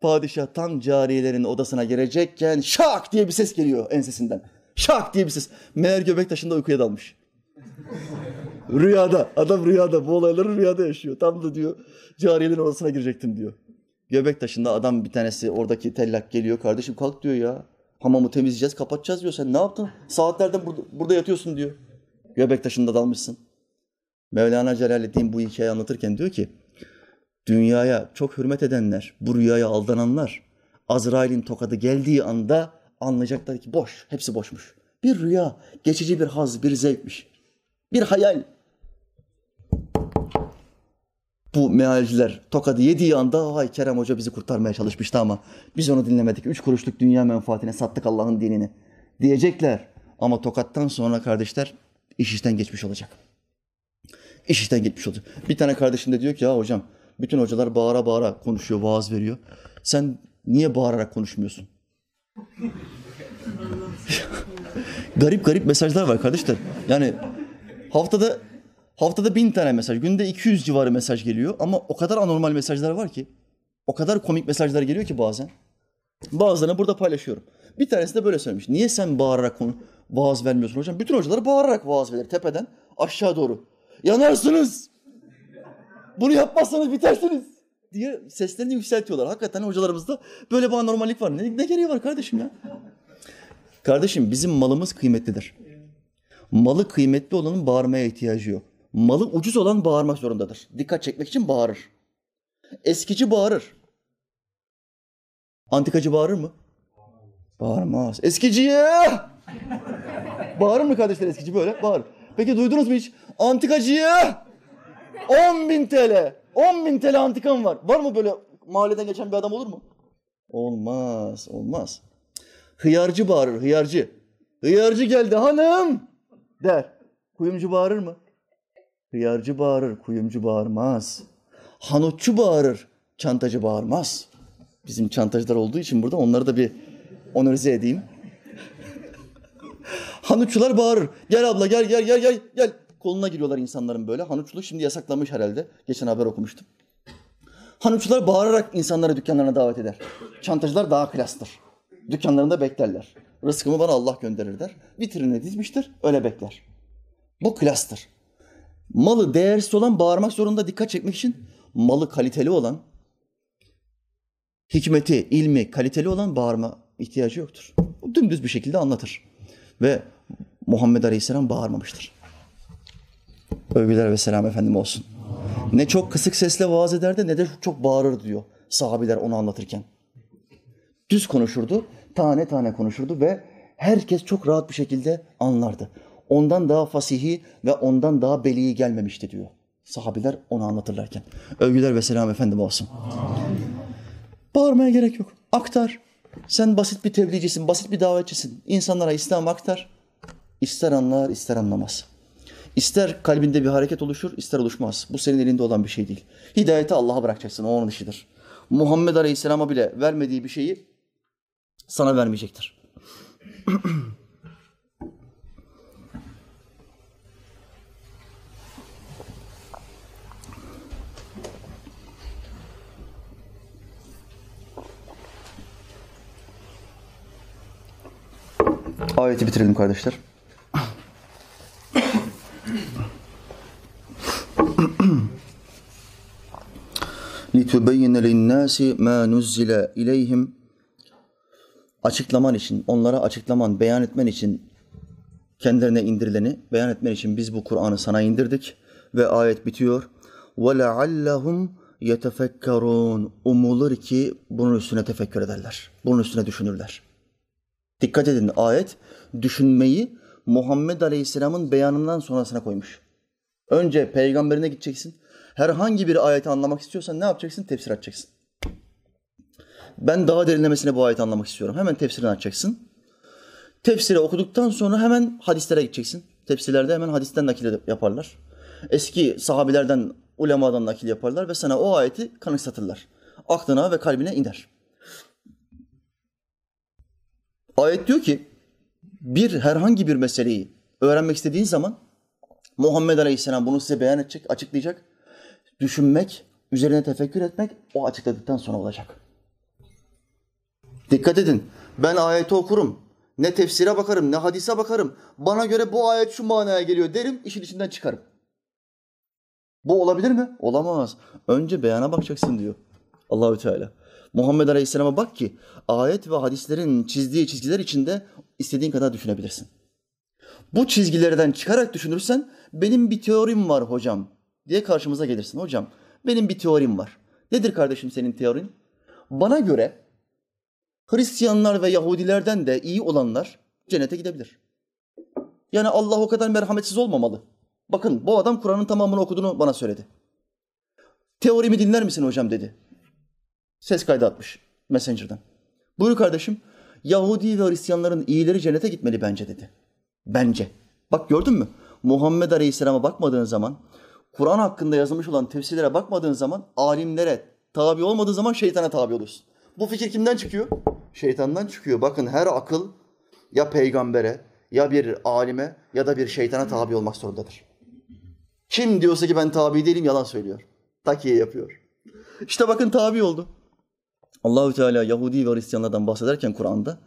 Padişah tam cariyelerin odasına girecekken şak diye bir ses geliyor ensesinden. Şak diye bir ses. Meğer göbek taşında uykuya dalmış. rüyada. Adam rüyada. Bu olayları rüyada yaşıyor. Tam da diyor cariyelerin odasına girecektim diyor. Göbek taşında adam bir tanesi oradaki tellak geliyor. Kardeşim kalk diyor ya. Hamamı temizleyeceğiz, kapatacağız diyor. Sen ne yaptın? Saatlerden burada, burada yatıyorsun diyor. Göbek taşında dalmışsın. Mevlana Celaleddin bu hikayeyi anlatırken diyor ki, dünyaya çok hürmet edenler, bu rüyaya aldananlar, Azrail'in tokadı geldiği anda anlayacaklar ki boş, hepsi boşmuş. Bir rüya, geçici bir haz, bir zevkmiş. Bir hayal. Bu mealciler tokadı yediği anda hay Kerem Hoca bizi kurtarmaya çalışmıştı ama biz onu dinlemedik. Üç kuruşluk dünya menfaatine sattık Allah'ın dinini diyecekler. Ama tokattan sonra kardeşler iş işten geçmiş olacak. İş işten geçmiş olacak. Bir tane kardeşim de diyor ki ya hocam bütün hocalar bağıra bağıra konuşuyor, vaaz veriyor. Sen niye bağırarak konuşmuyorsun? garip garip mesajlar var kardeşler. Yani haftada haftada bin tane mesaj, günde 200 civarı mesaj geliyor ama o kadar anormal mesajlar var ki, o kadar komik mesajlar geliyor ki bazen. Bazılarını burada paylaşıyorum. Bir tanesi de böyle söylemiş. Niye sen bağırarak konu, vaaz vermiyorsun hocam? Bütün hocalar bağırarak vaaz verir tepeden aşağı doğru. Yanarsınız. Bunu yapmazsanız bitersiniz diye seslerini yükseltiyorlar. Hakikaten hocalarımızda böyle bir anormallik var. Ne, ne gereği var kardeşim ya? Kardeşim bizim malımız kıymetlidir. Malı kıymetli olanın bağırmaya ihtiyacı yok. Malı ucuz olan bağırmak zorundadır. Dikkat çekmek için bağırır. Eskici bağırır. Antikacı bağırır mı? Bağırmaz. Eskiciye! bağırır mı kardeşler eskici böyle? Bağır. Peki duydunuz mu hiç? Antikacıya! 10 bin TL. 10 bin TL antikam var. Var mı böyle mahalleden geçen bir adam olur mu? Olmaz, olmaz. Hıyarcı bağırır, hıyarcı. Hıyarcı geldi hanım der. Kuyumcu bağırır mı? Hıyarcı bağırır, kuyumcu bağırmaz. Hanutçu bağırır, çantacı bağırmaz. Bizim çantacılar olduğu için burada onları da bir onorize edeyim. Hanutçular bağırır. Gel abla gel gel gel gel gel. Koluna giriyorlar insanların böyle. Hanutçuluk şimdi yasaklanmış herhalde. Geçen haber okumuştum. Hanutçular bağırarak insanları dükkanlarına davet eder. Çantacılar daha klastır. Dükkanlarında beklerler. Rızkımı bana Allah gönderir der. Vitrine dizmiştir, öyle bekler. Bu klastır. Malı değersiz olan bağırmak zorunda dikkat çekmek için malı kaliteli olan, hikmeti, ilmi kaliteli olan bağırma ihtiyacı yoktur. Dümdüz bir şekilde anlatır. Ve Muhammed Aleyhisselam bağırmamıştır. Övgüler ve selam efendim olsun. Ne çok kısık sesle vaaz ederdi ne de çok bağırır diyor sahabiler onu anlatırken. Düz konuşurdu, tane tane konuşurdu ve herkes çok rahat bir şekilde anlardı. Ondan daha fasihi ve ondan daha beliği gelmemişti diyor. Sahabiler onu anlatırlarken. Övgüler ve selam efendim olsun. Bağırmaya gerek yok. Aktar. Sen basit bir tebliğcisin, basit bir davetçisin. İnsanlara İslam aktar. İster anlar, ister anlamaz. İster kalbinde bir hareket oluşur, ister oluşmaz. Bu senin elinde olan bir şey değil. Hidayeti Allah'a bırakacaksın, o onun işidir. Muhammed Aleyhisselam'a bile vermediği bir şeyi sana vermeyecektir. Ayeti bitirelim kardeşler. لِتُبَيِّنَ لِلنَّاسِ مَا نُزِّلَ اِلَيْهِمْ Açıklaman için, onlara açıklaman, beyan etmen için kendilerine indirileni beyan etmen için biz bu Kur'an'ı sana indirdik ve ayet bitiyor. وَلَعَلَّهُمْ يَتَفَكَّرُونَ Umulur ki bunun üstüne tefekkür ederler. Bunun üstüne düşünürler. Dikkat edin ayet düşünmeyi Muhammed Aleyhisselam'ın beyanından sonrasına koymuş. Önce peygamberine gideceksin. Herhangi bir ayeti anlamak istiyorsan ne yapacaksın? Tefsir açacaksın. Ben daha derinlemesine bu ayeti anlamak istiyorum. Hemen tefsirini açacaksın. Tefsiri okuduktan sonra hemen hadislere gideceksin. Tefsirlerde hemen hadisten nakil yaparlar. Eski sahabilerden, ulemadan nakil yaparlar ve sana o ayeti kanıksatırlar. Aklına ve kalbine iner. Ayet diyor ki bir herhangi bir meseleyi öğrenmek istediğin zaman Muhammed Aleyhisselam bunu size beyan edecek, açıklayacak. Düşünmek, üzerine tefekkür etmek o açıkladıktan sonra olacak. Dikkat edin. Ben ayeti okurum. Ne tefsire bakarım, ne hadise bakarım. Bana göre bu ayet şu manaya geliyor derim, işin içinden çıkarım. Bu olabilir mi? Olamaz. Önce beyana bakacaksın diyor Allahü Teala. Muhammed Aleyhisselam'a bak ki ayet ve hadislerin çizdiği çizgiler içinde istediğin kadar düşünebilirsin. Bu çizgilerden çıkarak düşünürsen benim bir teorim var hocam diye karşımıza gelirsin. Hocam benim bir teorim var. Nedir kardeşim senin teorin? Bana göre Hristiyanlar ve Yahudilerden de iyi olanlar cennete gidebilir. Yani Allah o kadar merhametsiz olmamalı. Bakın bu adam Kur'an'ın tamamını okuduğunu bana söyledi. Teorimi dinler misin hocam dedi. Ses kaydı atmış Messenger'dan. Buyur kardeşim. Yahudi ve Hristiyanların iyileri cennete gitmeli bence dedi. Bence. Bak gördün mü? Muhammed Aleyhisselam'a bakmadığın zaman, Kur'an hakkında yazılmış olan tefsirlere bakmadığın zaman, alimlere tabi olmadığın zaman şeytana tabi olursun. Bu fikir kimden çıkıyor? Şeytandan çıkıyor. Bakın her akıl ya peygambere, ya bir alime ya da bir şeytana tabi olmak zorundadır. Kim diyorsa ki ben tabi değilim yalan söylüyor. Takiye yapıyor. İşte bakın tabi oldu. Allahü Teala Yahudi ve Hristiyanlardan bahsederken Kur'an'da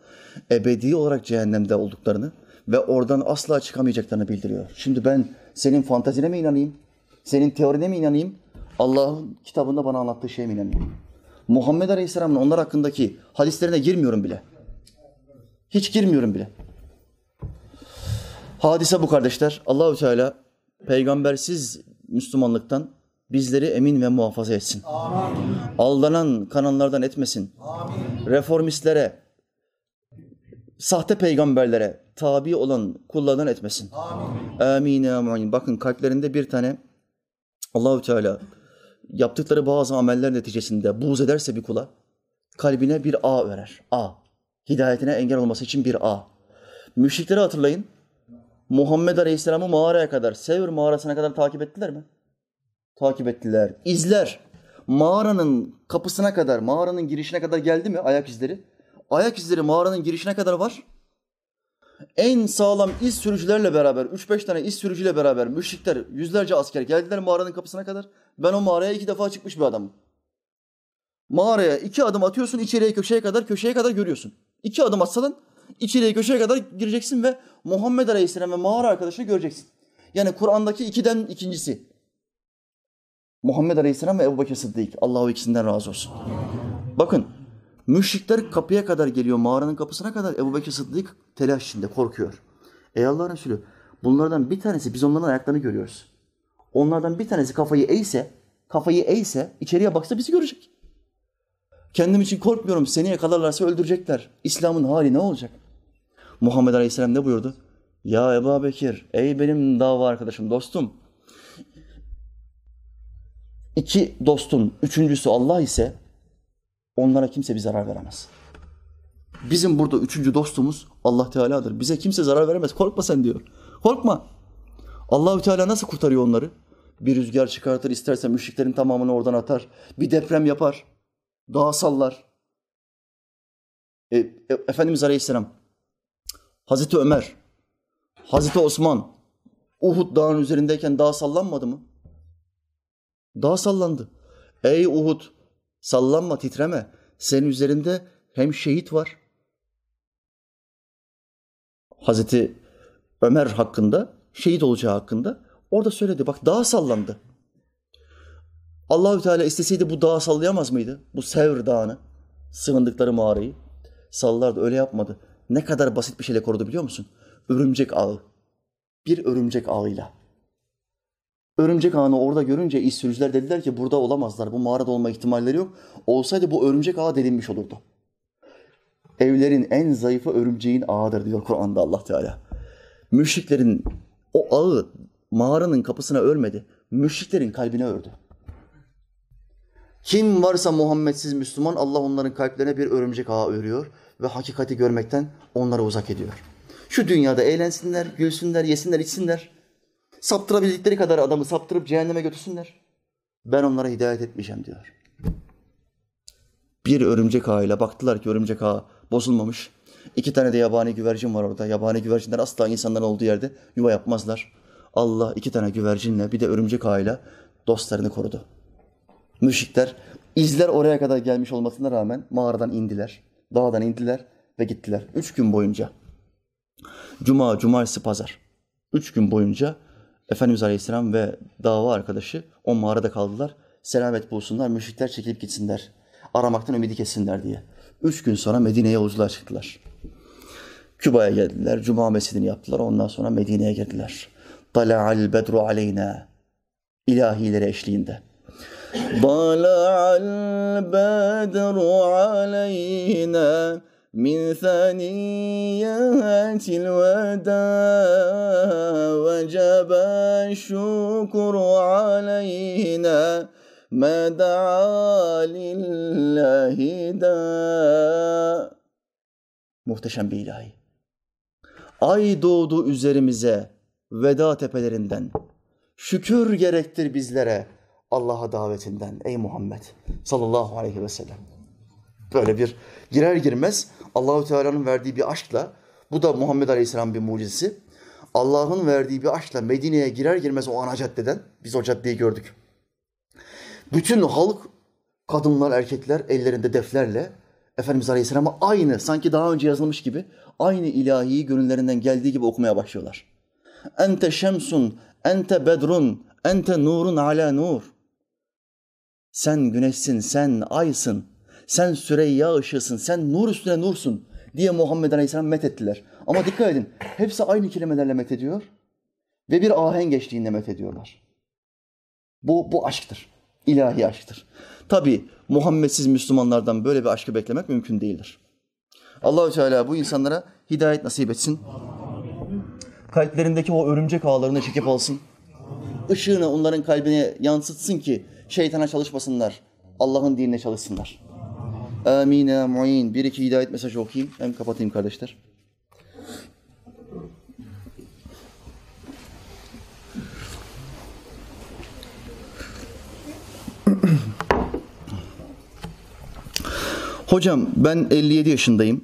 ebedi olarak cehennemde olduklarını ve oradan asla çıkamayacaklarını bildiriyor. Şimdi ben senin fantazine mi inanayım? Senin teorine mi inanayım? Allah'ın kitabında bana anlattığı şeye mi inanayım? Muhammed Aleyhisselam'ın onlar hakkındaki hadislerine girmiyorum bile. Hiç girmiyorum bile. Hadise bu kardeşler. Allahü Teala peygambersiz Müslümanlıktan bizleri emin ve muhafaza etsin. Amin. Aldanan kananlardan etmesin. Amin. Reformistlere, sahte peygamberlere tabi olan kullardan etmesin. Amin. Amin. Bakın kalplerinde bir tane Allahü Teala yaptıkları bazı ameller neticesinde buğz ederse bir kula kalbine bir ağ verer. Ağ. Hidayetine engel olması için bir ağ. Müşrikleri hatırlayın. Muhammed Aleyhisselam'ı mağaraya kadar, Sevr mağarasına kadar takip ettiler mi? Takip ettiler. İzler mağaranın kapısına kadar, mağaranın girişine kadar geldi mi ayak izleri? Ayak izleri mağaranın girişine kadar var. En sağlam iz sürücülerle beraber, 3-5 tane iz sürücüyle beraber müşrikler, yüzlerce asker geldiler mağaranın kapısına kadar. Ben o mağaraya iki defa çıkmış bir adamım. Mağaraya iki adım atıyorsun, içeriye köşeye kadar, köşeye kadar görüyorsun. İki adım atsadan içeriye köşeye kadar gireceksin ve Muhammed Aleyhisselam ve mağara arkadaşını göreceksin. Yani Kur'an'daki ikiden ikincisi. Muhammed Aleyhisselam ve Ebu Bekir Sıddık. Allah o ikisinden razı olsun. Bakın müşrikler kapıya kadar geliyor mağaranın kapısına kadar Ebu Bekir Sıddık telaş içinde korkuyor. Ey Allah Resulü bunlardan bir tanesi biz onların ayaklarını görüyoruz. Onlardan bir tanesi kafayı eğse, kafayı eğse içeriye baksa bizi görecek. Kendim için korkmuyorum. Seni yakalarlarsa öldürecekler. İslam'ın hali ne olacak? Muhammed Aleyhisselam ne buyurdu? Ya Ebu Bekir, ey benim dava arkadaşım, dostum. İki dostun üçüncüsü Allah ise onlara kimse bir zarar veremez. Bizim burada üçüncü dostumuz Allah Teala'dır. Bize kimse zarar veremez. Korkma sen diyor. Korkma. Allahü Teala nasıl kurtarıyor onları? Bir rüzgar çıkartır, isterse müşriklerin tamamını oradan atar. Bir deprem yapar. Dağa sallar. E, e, Efendimiz Aleyhisselam, Hazreti Ömer, Hazreti Osman, Uhud dağın üzerindeyken dağ sallanmadı mı? Dağ sallandı. Ey Uhud, sallanma, titreme. Senin üzerinde hem şehit var. Hazreti Ömer hakkında, şehit olacağı hakkında orada söyledi. Bak dağ sallandı. Allahü Teala isteseydi bu dağı sallayamaz mıydı? Bu Sevr Dağı'nı, sığındıkları mağarayı sallardı. Öyle yapmadı. Ne kadar basit bir şeyle korudu biliyor musun? Örümcek ağı. Bir örümcek ağıyla. Örümcek ağını orada görünce iş sürücüler dediler ki burada olamazlar. Bu mağarada olma ihtimalleri yok. Olsaydı bu örümcek ağı delinmiş olurdu. Evlerin en zayıfı örümceğin ağıdır diyor Kur'an'da Allah Teala. Müşriklerin o ağı mağaranın kapısına örmedi. Müşriklerin kalbine ördü. Kim varsa Muhammedsiz Müslüman Allah onların kalplerine bir örümcek ağı örüyor ve hakikati görmekten onları uzak ediyor. Şu dünyada eğlensinler, gülsünler, yesinler, içsinler. Saptırabildikleri kadar adamı saptırıp cehenneme götürsünler. Ben onlara hidayet etmeyeceğim diyor. Bir örümcek ağıyla baktılar ki örümcek ağı bozulmamış. İki tane de yabani güvercin var orada. Yabani güvercinler asla insanların olduğu yerde yuva yapmazlar. Allah iki tane güvercinle bir de örümcek ağıyla dostlarını korudu. Müşrikler izler oraya kadar gelmiş olmasına rağmen mağaradan indiler. Dağdan indiler ve gittiler. Üç gün boyunca. Cuma, cumartesi, pazar. Üç gün boyunca Efendimiz Aleyhisselam ve dava arkadaşı o mağarada kaldılar. Selamet bulsunlar, müşrikler çekilip gitsinler. Aramaktan ümidi kessinler diye. Üç gün sonra Medine'ye yolculuğa çıktılar. Küba'ya geldiler, Cuma mescidini yaptılar. Ondan sonra Medine'ye girdiler. Tala'al bedru aleyna. İlahileri eşliğinde. Tala'al bedru aleyna. من ثنيات الوداع وجب الشكر علينا ما دعا لله داء Muhteşem bir ilahi. Ay doğdu üzerimize veda tepelerinden. Şükür gerektir bizlere Allah'a davetinden ey Muhammed sallallahu aleyhi ve sellem. Böyle bir girer girmez Allahu Teala'nın verdiği bir aşkla bu da Muhammed Aleyhisselam bir mucizesi. Allah'ın verdiği bir aşkla Medine'ye girer girmez o ana caddeden biz o caddeyi gördük. Bütün halk kadınlar, erkekler ellerinde deflerle Efendimiz Aleyhisselam'a aynı sanki daha önce yazılmış gibi aynı ilahiyi gönüllerinden geldiği gibi okumaya başlıyorlar. Ente şemsun, ente bedrun, ente nurun ala nur. Sen güneşsin, sen aysın, sen Süreyya ışığısın, sen nur üstüne nursun diye Muhammed Aleyhisselam met ettiler. Ama dikkat edin, hepsi aynı kelimelerle met ediyor ve bir ahenk eşliğinde met ediyorlar. Bu, bu aşktır, ilahi aşktır. Tabi Muhammedsiz Müslümanlardan böyle bir aşkı beklemek mümkün değildir. Allahü Teala bu insanlara hidayet nasip etsin. Kalplerindeki o örümcek ağlarını çekip alsın. Işığını onların kalbine yansıtsın ki şeytana çalışmasınlar. Allah'ın dinine çalışsınlar. Amin ya muin. Bir iki hidayet mesajı okuyayım. Hem kapatayım kardeşler. Hocam ben 57 yaşındayım.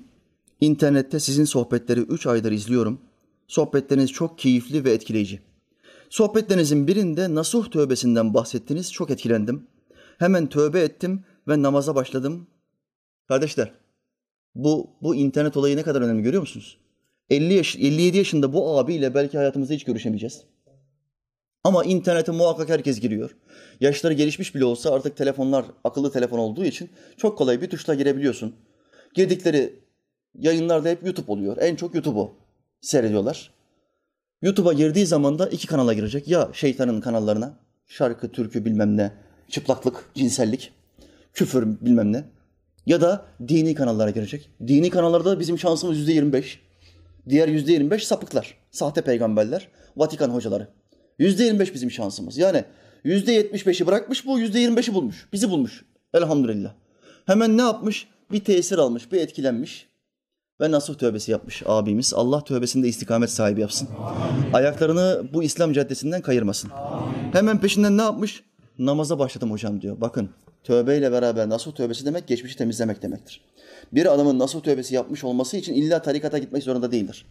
İnternette sizin sohbetleri 3 aydır izliyorum. Sohbetleriniz çok keyifli ve etkileyici. Sohbetlerinizin birinde nasuh tövbesinden bahsettiniz. Çok etkilendim. Hemen tövbe ettim ve namaza başladım. Kardeşler, bu bu internet olayı ne kadar önemli görüyor musunuz? 50 yaş, 57 yaşında bu abiyle belki hayatımızda hiç görüşemeyeceğiz. Ama internete muhakkak herkes giriyor. Yaşları gelişmiş bile olsa artık telefonlar akıllı telefon olduğu için çok kolay bir tuşla girebiliyorsun. Girdikleri yayınlarda hep YouTube oluyor. En çok YouTube'u seyrediyorlar. YouTube'a girdiği zaman da iki kanala girecek. Ya şeytanın kanallarına, şarkı, türkü bilmem ne, çıplaklık, cinsellik, küfür bilmem ne. Ya da dini kanallara girecek. Dini kanallarda bizim şansımız yüzde yirmi beş. Diğer yüzde yirmi beş sapıklar, sahte peygamberler, Vatikan hocaları. Yüzde yirmi beş bizim şansımız. Yani yüzde yetmiş beşi bırakmış bu, yüzde yirmi beşi bulmuş. Bizi bulmuş. Elhamdülillah. Hemen ne yapmış? Bir tesir almış, bir etkilenmiş ve nasuh tövbesi yapmış abimiz. Allah tövbesinde istikamet sahibi yapsın. Ayaklarını bu İslam caddesinden kayırmasın. Hemen peşinden ne yapmış? Namaza başladım hocam diyor. Bakın tövbeyle beraber nasuh tövbesi demek geçmişi temizlemek demektir. Bir adamın nasuh tövbesi yapmış olması için illa tarikata gitmek zorunda değildir.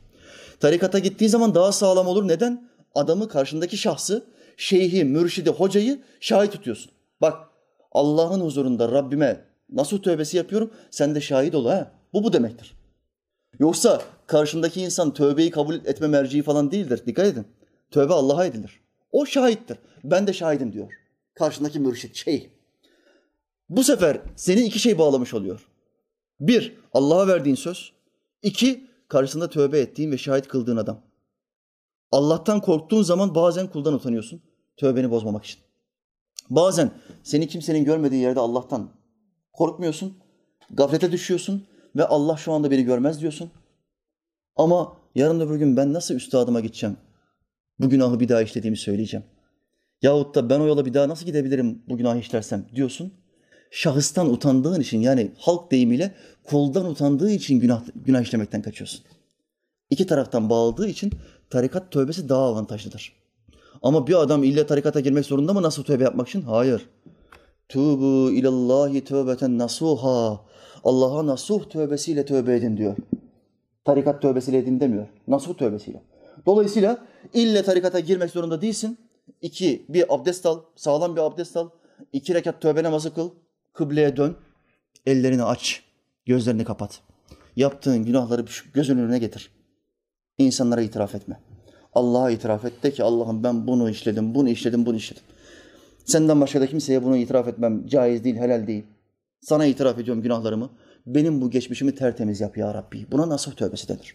Tarikata gittiği zaman daha sağlam olur. Neden? Adamı karşındaki şahsı, şeyhi, mürşidi, hocayı şahit tutuyorsun. Bak Allah'ın huzurunda Rabbime nasuh tövbesi yapıyorum. Sen de şahit ol ha. Bu bu demektir. Yoksa karşındaki insan tövbeyi kabul etme merciği falan değildir. Dikkat edin. Tövbe Allah'a edilir. O şahittir. Ben de şahidim diyor. Karşındaki mürşit, şey. Bu sefer seni iki şey bağlamış oluyor. Bir, Allah'a verdiğin söz. İki, karşısında tövbe ettiğin ve şahit kıldığın adam. Allah'tan korktuğun zaman bazen kuldan utanıyorsun. Tövbeni bozmamak için. Bazen seni kimsenin görmediği yerde Allah'tan korkmuyorsun. Gaflete düşüyorsun ve Allah şu anda beni görmez diyorsun. Ama yarın öbür gün ben nasıl üstadıma gideceğim? Bu günahı bir daha işlediğimi söyleyeceğim. Yahut da ben o yola bir daha nasıl gidebilirim bu günahı işlersem diyorsun. Şahıstan utandığın için yani halk deyimiyle kuldan utandığı için günah, günah işlemekten kaçıyorsun. İki taraftan bağladığı için tarikat tövbesi daha avantajlıdır. Ama bir adam illa tarikata girmek zorunda mı nasıl tövbe yapmak için? Hayır. Tubu ilallahi tövbeten nasuha. Allah'a nasuh tövbesiyle tövbe edin diyor. Tarikat tövbesiyle edin demiyor. Nasuh tövbesiyle. Dolayısıyla ille tarikata girmek zorunda değilsin. İki, bir abdest al, sağlam bir abdest al. İki rekat tövbe namazı kıl. Kıbleye dön. Ellerini aç. Gözlerini kapat. Yaptığın günahları gözünün önüne getir. İnsanlara itiraf etme. Allah'a itiraf et de ki Allah'ım ben bunu işledim, bunu işledim, bunu işledim. Senden başka da kimseye bunu itiraf etmem caiz değil, helal değil. Sana itiraf ediyorum günahlarımı. Benim bu geçmişimi tertemiz yap ya Rabbi. Buna nasuh tövbesi denir.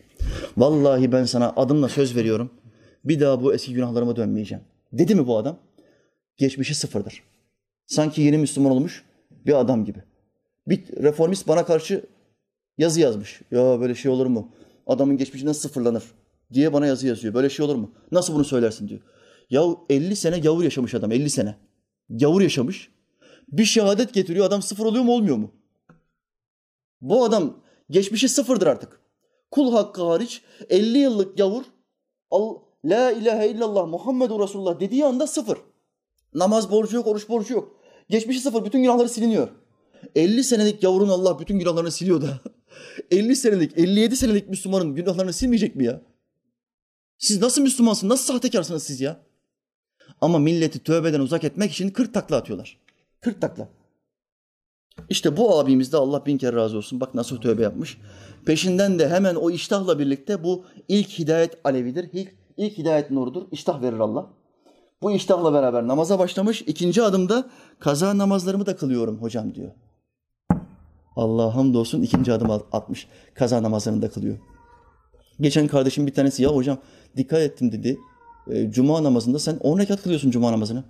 Vallahi ben sana adımla söz veriyorum. Bir daha bu eski günahlarıma dönmeyeceğim. Dedi mi bu adam? Geçmişi sıfırdır. Sanki yeni Müslüman olmuş bir adam gibi. Bir reformist bana karşı yazı yazmış. Ya böyle şey olur mu? Adamın geçmişi nasıl sıfırlanır? diye bana yazı yazıyor. Böyle şey olur mu? Nasıl bunu söylersin diyor. Ya 50 sene gavur yaşamış adam 50 sene. Gavur yaşamış. Bir şehadet getiriyor adam sıfır oluyor mu olmuyor mu? Bu adam geçmişi sıfırdır artık. Kul hakkı hariç 50 yıllık gavur La ilahe illallah Muhammedur Resulullah dediği anda sıfır. Namaz borcu yok, oruç borcu yok. Geçmişi sıfır, bütün günahları siliniyor. 50 senelik gavurun Allah bütün günahlarını siliyor da. 50 senelik, 57 senelik Müslümanın günahlarını silmeyecek mi ya? Siz nasıl Müslümansınız, nasıl sahtekarsınız siz ya? Ama milleti tövbeden uzak etmek için 40 takla atıyorlar. 40 takla. İşte bu abimiz de Allah bin kere razı olsun. Bak nasıl tövbe yapmış. Peşinden de hemen o iştahla birlikte bu ilk hidayet alevidir. İlk, ilk hidayet nurudur. İştah verir Allah. Bu iştahla beraber namaza başlamış. İkinci adımda kaza namazlarımı da kılıyorum hocam diyor. Allah hamdolsun ikinci adım atmış. Kaza namazlarını da kılıyor. Geçen kardeşim bir tanesi ya hocam dikkat ettim dedi. E, cuma namazında sen 10 rekat kılıyorsun cuma namazını.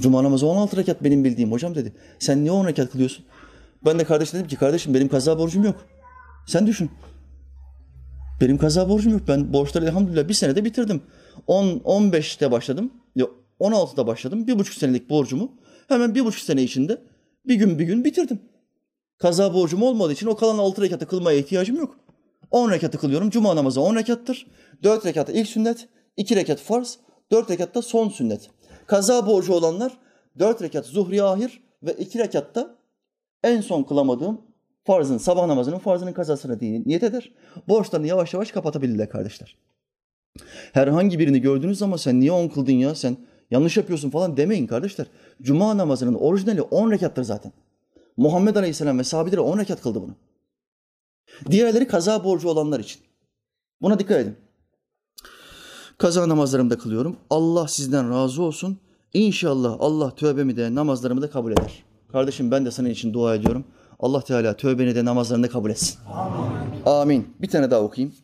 Cuma namazı 16 rekat benim bildiğim hocam dedi. Sen niye 10 rekat kılıyorsun? Ben de kardeşim dedim ki kardeşim benim kaza borcum yok. Sen düşün. Benim kaza borcum yok. Ben borçları elhamdülillah bir senede bitirdim. 10, 15'te başladım. Yok 16'da başladım. Bir buçuk senelik borcumu hemen bir buçuk sene içinde bir gün bir gün bitirdim. Kaza borcum olmadığı için o kalan 6 rekatı kılmaya ihtiyacım yok. 10 rekatı kılıyorum. Cuma namazı 10 rekattır. 4 rekatı ilk sünnet, 2 rekat farz, 4 rekatta son sünnet. Kaza borcu olanlar 4 rekat zuhri ahir ve 2 rekatta En son kılamadığım farzın, sabah namazının farzının kazasını niyet eder. Borçlarını yavaş yavaş kapatabilirler kardeşler. Herhangi birini gördüğünüz zaman sen niye on kıldın ya sen yanlış yapıyorsun falan demeyin kardeşler. Cuma namazının orijinali 10 rekattır zaten. Muhammed Aleyhisselam ve sahabeleri 10 rekat kıldı bunu. Diğerleri kaza borcu olanlar için. Buna dikkat edin. Kaza namazlarımı da kılıyorum. Allah sizden razı olsun. İnşallah Allah tövbemi de namazlarımı da kabul eder. Kardeşim ben de senin için dua ediyorum. Allah Teala tövbeni de namazlarını da kabul etsin. Amin. Amin. Bir tane daha okuyayım.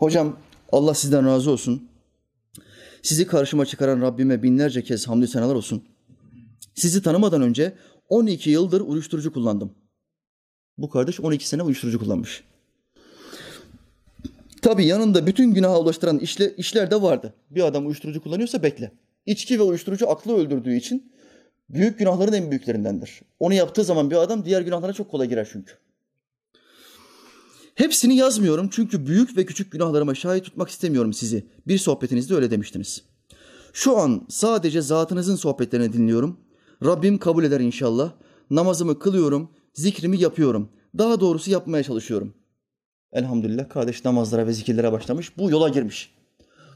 Hocam Allah sizden razı olsun. Sizi karşıma çıkaran Rabbime binlerce kez hamdü senalar olsun. Sizi tanımadan önce 12 yıldır uyuşturucu kullandım. Bu kardeş 12 sene uyuşturucu kullanmış. Tabii yanında bütün günaha ulaştıran işle, işler de vardı. Bir adam uyuşturucu kullanıyorsa bekle. İçki ve uyuşturucu aklı öldürdüğü için büyük günahların en büyüklerindendir. Onu yaptığı zaman bir adam diğer günahlara çok kolay girer çünkü. Hepsini yazmıyorum çünkü büyük ve küçük günahlarıma şahit tutmak istemiyorum sizi. Bir sohbetinizde öyle demiştiniz. Şu an sadece zatınızın sohbetlerini dinliyorum. Rabbim kabul eder inşallah. Namazımı kılıyorum, zikrimi yapıyorum. Daha doğrusu yapmaya çalışıyorum. Elhamdülillah kardeş namazlara ve zikirlere başlamış. Bu yola girmiş.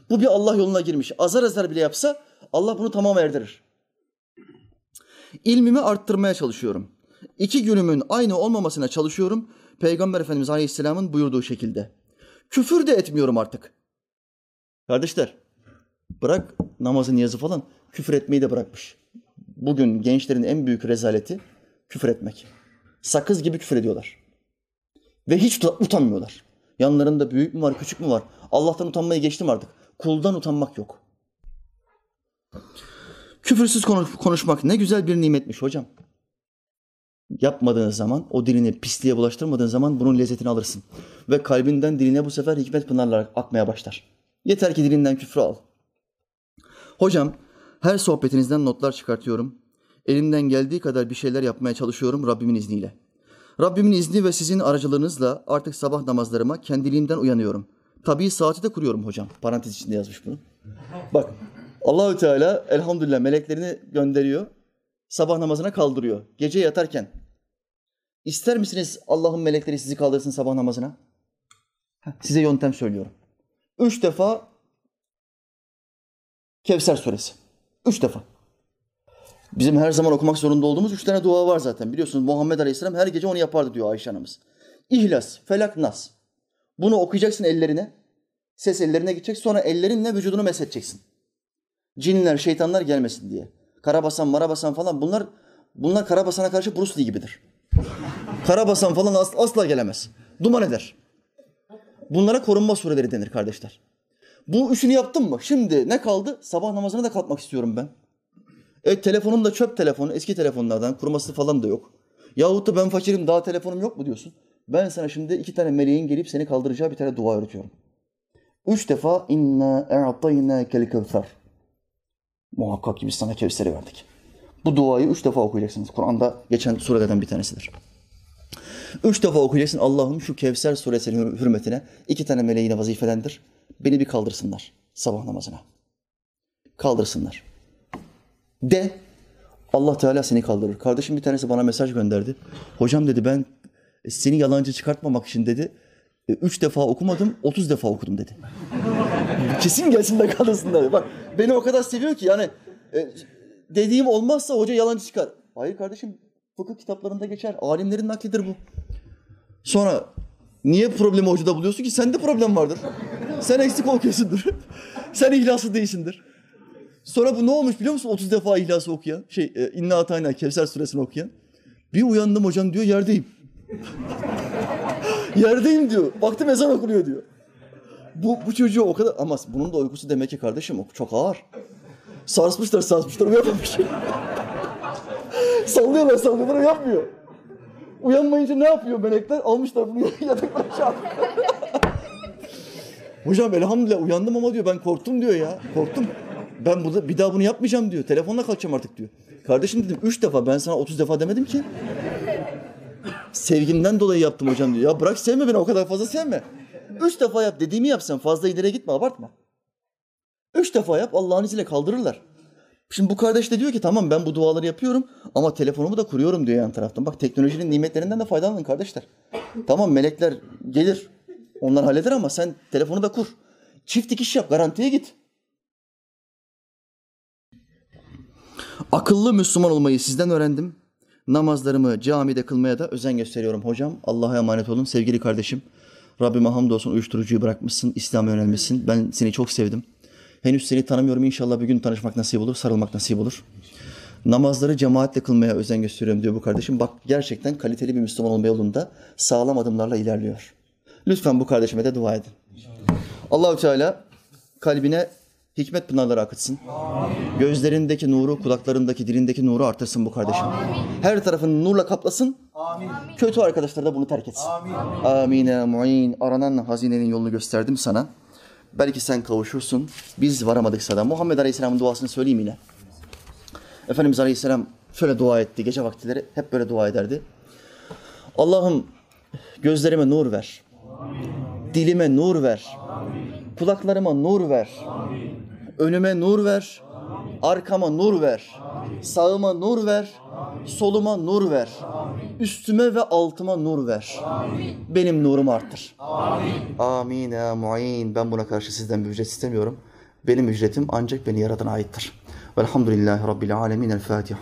Bu bir Allah yoluna girmiş. Azar azar bile yapsa Allah bunu tamam erdirir. İlmimi arttırmaya çalışıyorum. İki günümün aynı olmamasına çalışıyorum. Peygamber Efendimiz Aleyhisselam'ın buyurduğu şekilde. Küfür de etmiyorum artık. Kardeşler, bırak namazı niyazı falan, küfür etmeyi de bırakmış. Bugün gençlerin en büyük rezaleti küfür etmek. Sakız gibi küfür ediyorlar. Ve hiç utanmıyorlar. Yanlarında büyük mü var, küçük mü var? Allah'tan utanmayı geçtim artık. Kuldan utanmak yok. Küfürsüz konuşmak ne güzel bir nimetmiş hocam. Yapmadığın zaman, o dilini pisliğe bulaştırmadığın zaman bunun lezzetini alırsın. Ve kalbinden diline bu sefer hikmet pınarları akmaya başlar. Yeter ki dilinden küfrü al. Hocam, her sohbetinizden notlar çıkartıyorum. Elimden geldiği kadar bir şeyler yapmaya çalışıyorum Rabbimin izniyle. Rabbimin izni ve sizin aracılığınızla artık sabah namazlarıma kendiliğimden uyanıyorum. Tabii saati de kuruyorum hocam. Parantez içinde yazmış bunu. Bak Allahü Teala elhamdülillah meleklerini gönderiyor. Sabah namazına kaldırıyor. Gece yatarken. İster misiniz Allah'ın melekleri sizi kaldırsın sabah namazına? Size yöntem söylüyorum. Üç defa Kevser suresi. Üç defa. Bizim her zaman okumak zorunda olduğumuz üç tane dua var zaten. Biliyorsunuz Muhammed Aleyhisselam her gece onu yapardı diyor Ayşe anamız. İhlas, felak, nas. Bunu okuyacaksın ellerine. Ses ellerine gidecek. Sonra ellerinle vücudunu mesedeceksin. Cinler, şeytanlar gelmesin diye. Karabasan, marabasan falan bunlar bunlar karabasana karşı Bruce Lee gibidir. Karabasan falan asla, asla gelemez. Duman eder. Bunlara korunma sureleri denir kardeşler. Bu üçünü yaptım mı? Şimdi ne kaldı? Sabah namazına da kalkmak istiyorum ben. E telefonum da çöp telefonu, eski telefonlardan, kuruması falan da yok. Yahut da ben fakirim, daha telefonum yok mu diyorsun? Ben sana şimdi iki tane meleğin gelip seni kaldıracağı bir tane dua öğretiyorum. Üç defa inna e'atayna kel kevser. Muhakkak ki biz sana Kevser'i verdik. Bu duayı üç defa okuyacaksınız. Kur'an'da geçen surelerden bir tanesidir. Üç defa okuyacaksın. Allah'ım şu Kevser suresinin hürmetine iki tane meleğine vazifelendir. Beni bir kaldırsınlar sabah namazına. Kaldırsınlar. De Allah Teala seni kaldırır. Kardeşim bir tanesi bana mesaj gönderdi. Hocam dedi ben seni yalancı çıkartmamak için dedi. E, üç defa okumadım, otuz defa okudum dedi. Kesin gelsin de kalırsınlar. Bak beni o kadar seviyor ki yani e, dediğim olmazsa hoca yalancı çıkar. Hayır kardeşim fıkıh kitaplarında geçer. Alimlerin naklidir bu. Sonra niye problemi hocada buluyorsun ki? Sende problem vardır. Sen eksik okuyorsundur. Sen ihlaslı değilsindir. Sonra bu ne olmuş biliyor musun? 30 defa ihlası okuyan, şey e, İnna Atayna Kevser suresini okuyan. Bir uyandım hocam diyor yerdeyim. yerdeyim diyor. Baktım ezan okunuyor diyor. Bu, bu çocuğu o kadar ama bunun da uykusu demek ki kardeşim çok ağır. Sarsmışlar sarsmışlar uyamamış. sallıyorlar sallıyorlar uyanmıyor. Uyanmayınca ne yapıyor melekler? Almışlar bunu yataklara çarpıyor. Hocam elhamdülillah uyandım ama diyor ben korktum diyor ya. Korktum. Ben burada bir daha bunu yapmayacağım diyor. Telefonla kalkacağım artık diyor. Kardeşim dedim üç defa ben sana otuz defa demedim ki. Sevgimden dolayı yaptım hocam diyor. Ya bırak sevme beni o kadar fazla sevme. Üç defa yap dediğimi yapsan fazla ileriye gitme abartma. Üç defa yap Allah'ın izniyle kaldırırlar. Şimdi bu kardeş de diyor ki tamam ben bu duaları yapıyorum ama telefonumu da kuruyorum diyor yan taraftan. Bak teknolojinin nimetlerinden de faydalanın kardeşler. Tamam melekler gelir. Onlar halleder ama sen telefonu da kur. Çift dikiş yap, garantiye git. Akıllı Müslüman olmayı sizden öğrendim. Namazlarımı camide kılmaya da özen gösteriyorum hocam. Allah'a emanet olun sevgili kardeşim. Rabbime hamdolsun uyuşturucuyu bırakmışsın, İslam'ı öğrenmişsin. Ben seni çok sevdim. Henüz seni tanımıyorum. İnşallah bir gün tanışmak nasip olur, sarılmak nasip olur. Namazları cemaatle kılmaya özen gösteriyorum diyor bu kardeşim. Bak gerçekten kaliteli bir Müslüman olma yolunda sağlam adımlarla ilerliyor. Lütfen bu kardeşime de dua edin. Allahü Teala kalbine hikmet pınarları akıtsın. Gözlerindeki nuru, kulaklarındaki, dilindeki nuru artırsın bu kardeşim. Her tarafını nurla kaplasın. Kötü arkadaşlar da bunu terk etsin. Amine mu'in. Aranan hazinenin yolunu gösterdim sana. Belki sen kavuşursun. Biz varamadık sana. Muhammed Aleyhisselam'ın duasını söyleyeyim yine. Efendimiz Aleyhisselam şöyle dua etti. Gece vaktileri hep böyle dua ederdi. Allah'ım gözlerime nur ver. Dilime nur ver. Kulaklarıma nur ver. Önüme nur ver. Arkama nur ver. Sağıma nur ver. Soluma nur ver. Üstüme ve altıma nur ver. Benim nurumu arttır. Amin ya mu'in. Ben buna karşı sizden bir ücret istemiyorum. Benim ücretim ancak beni yaratana aittir. Velhamdülillahi Rabbil alemin. El Fatiha.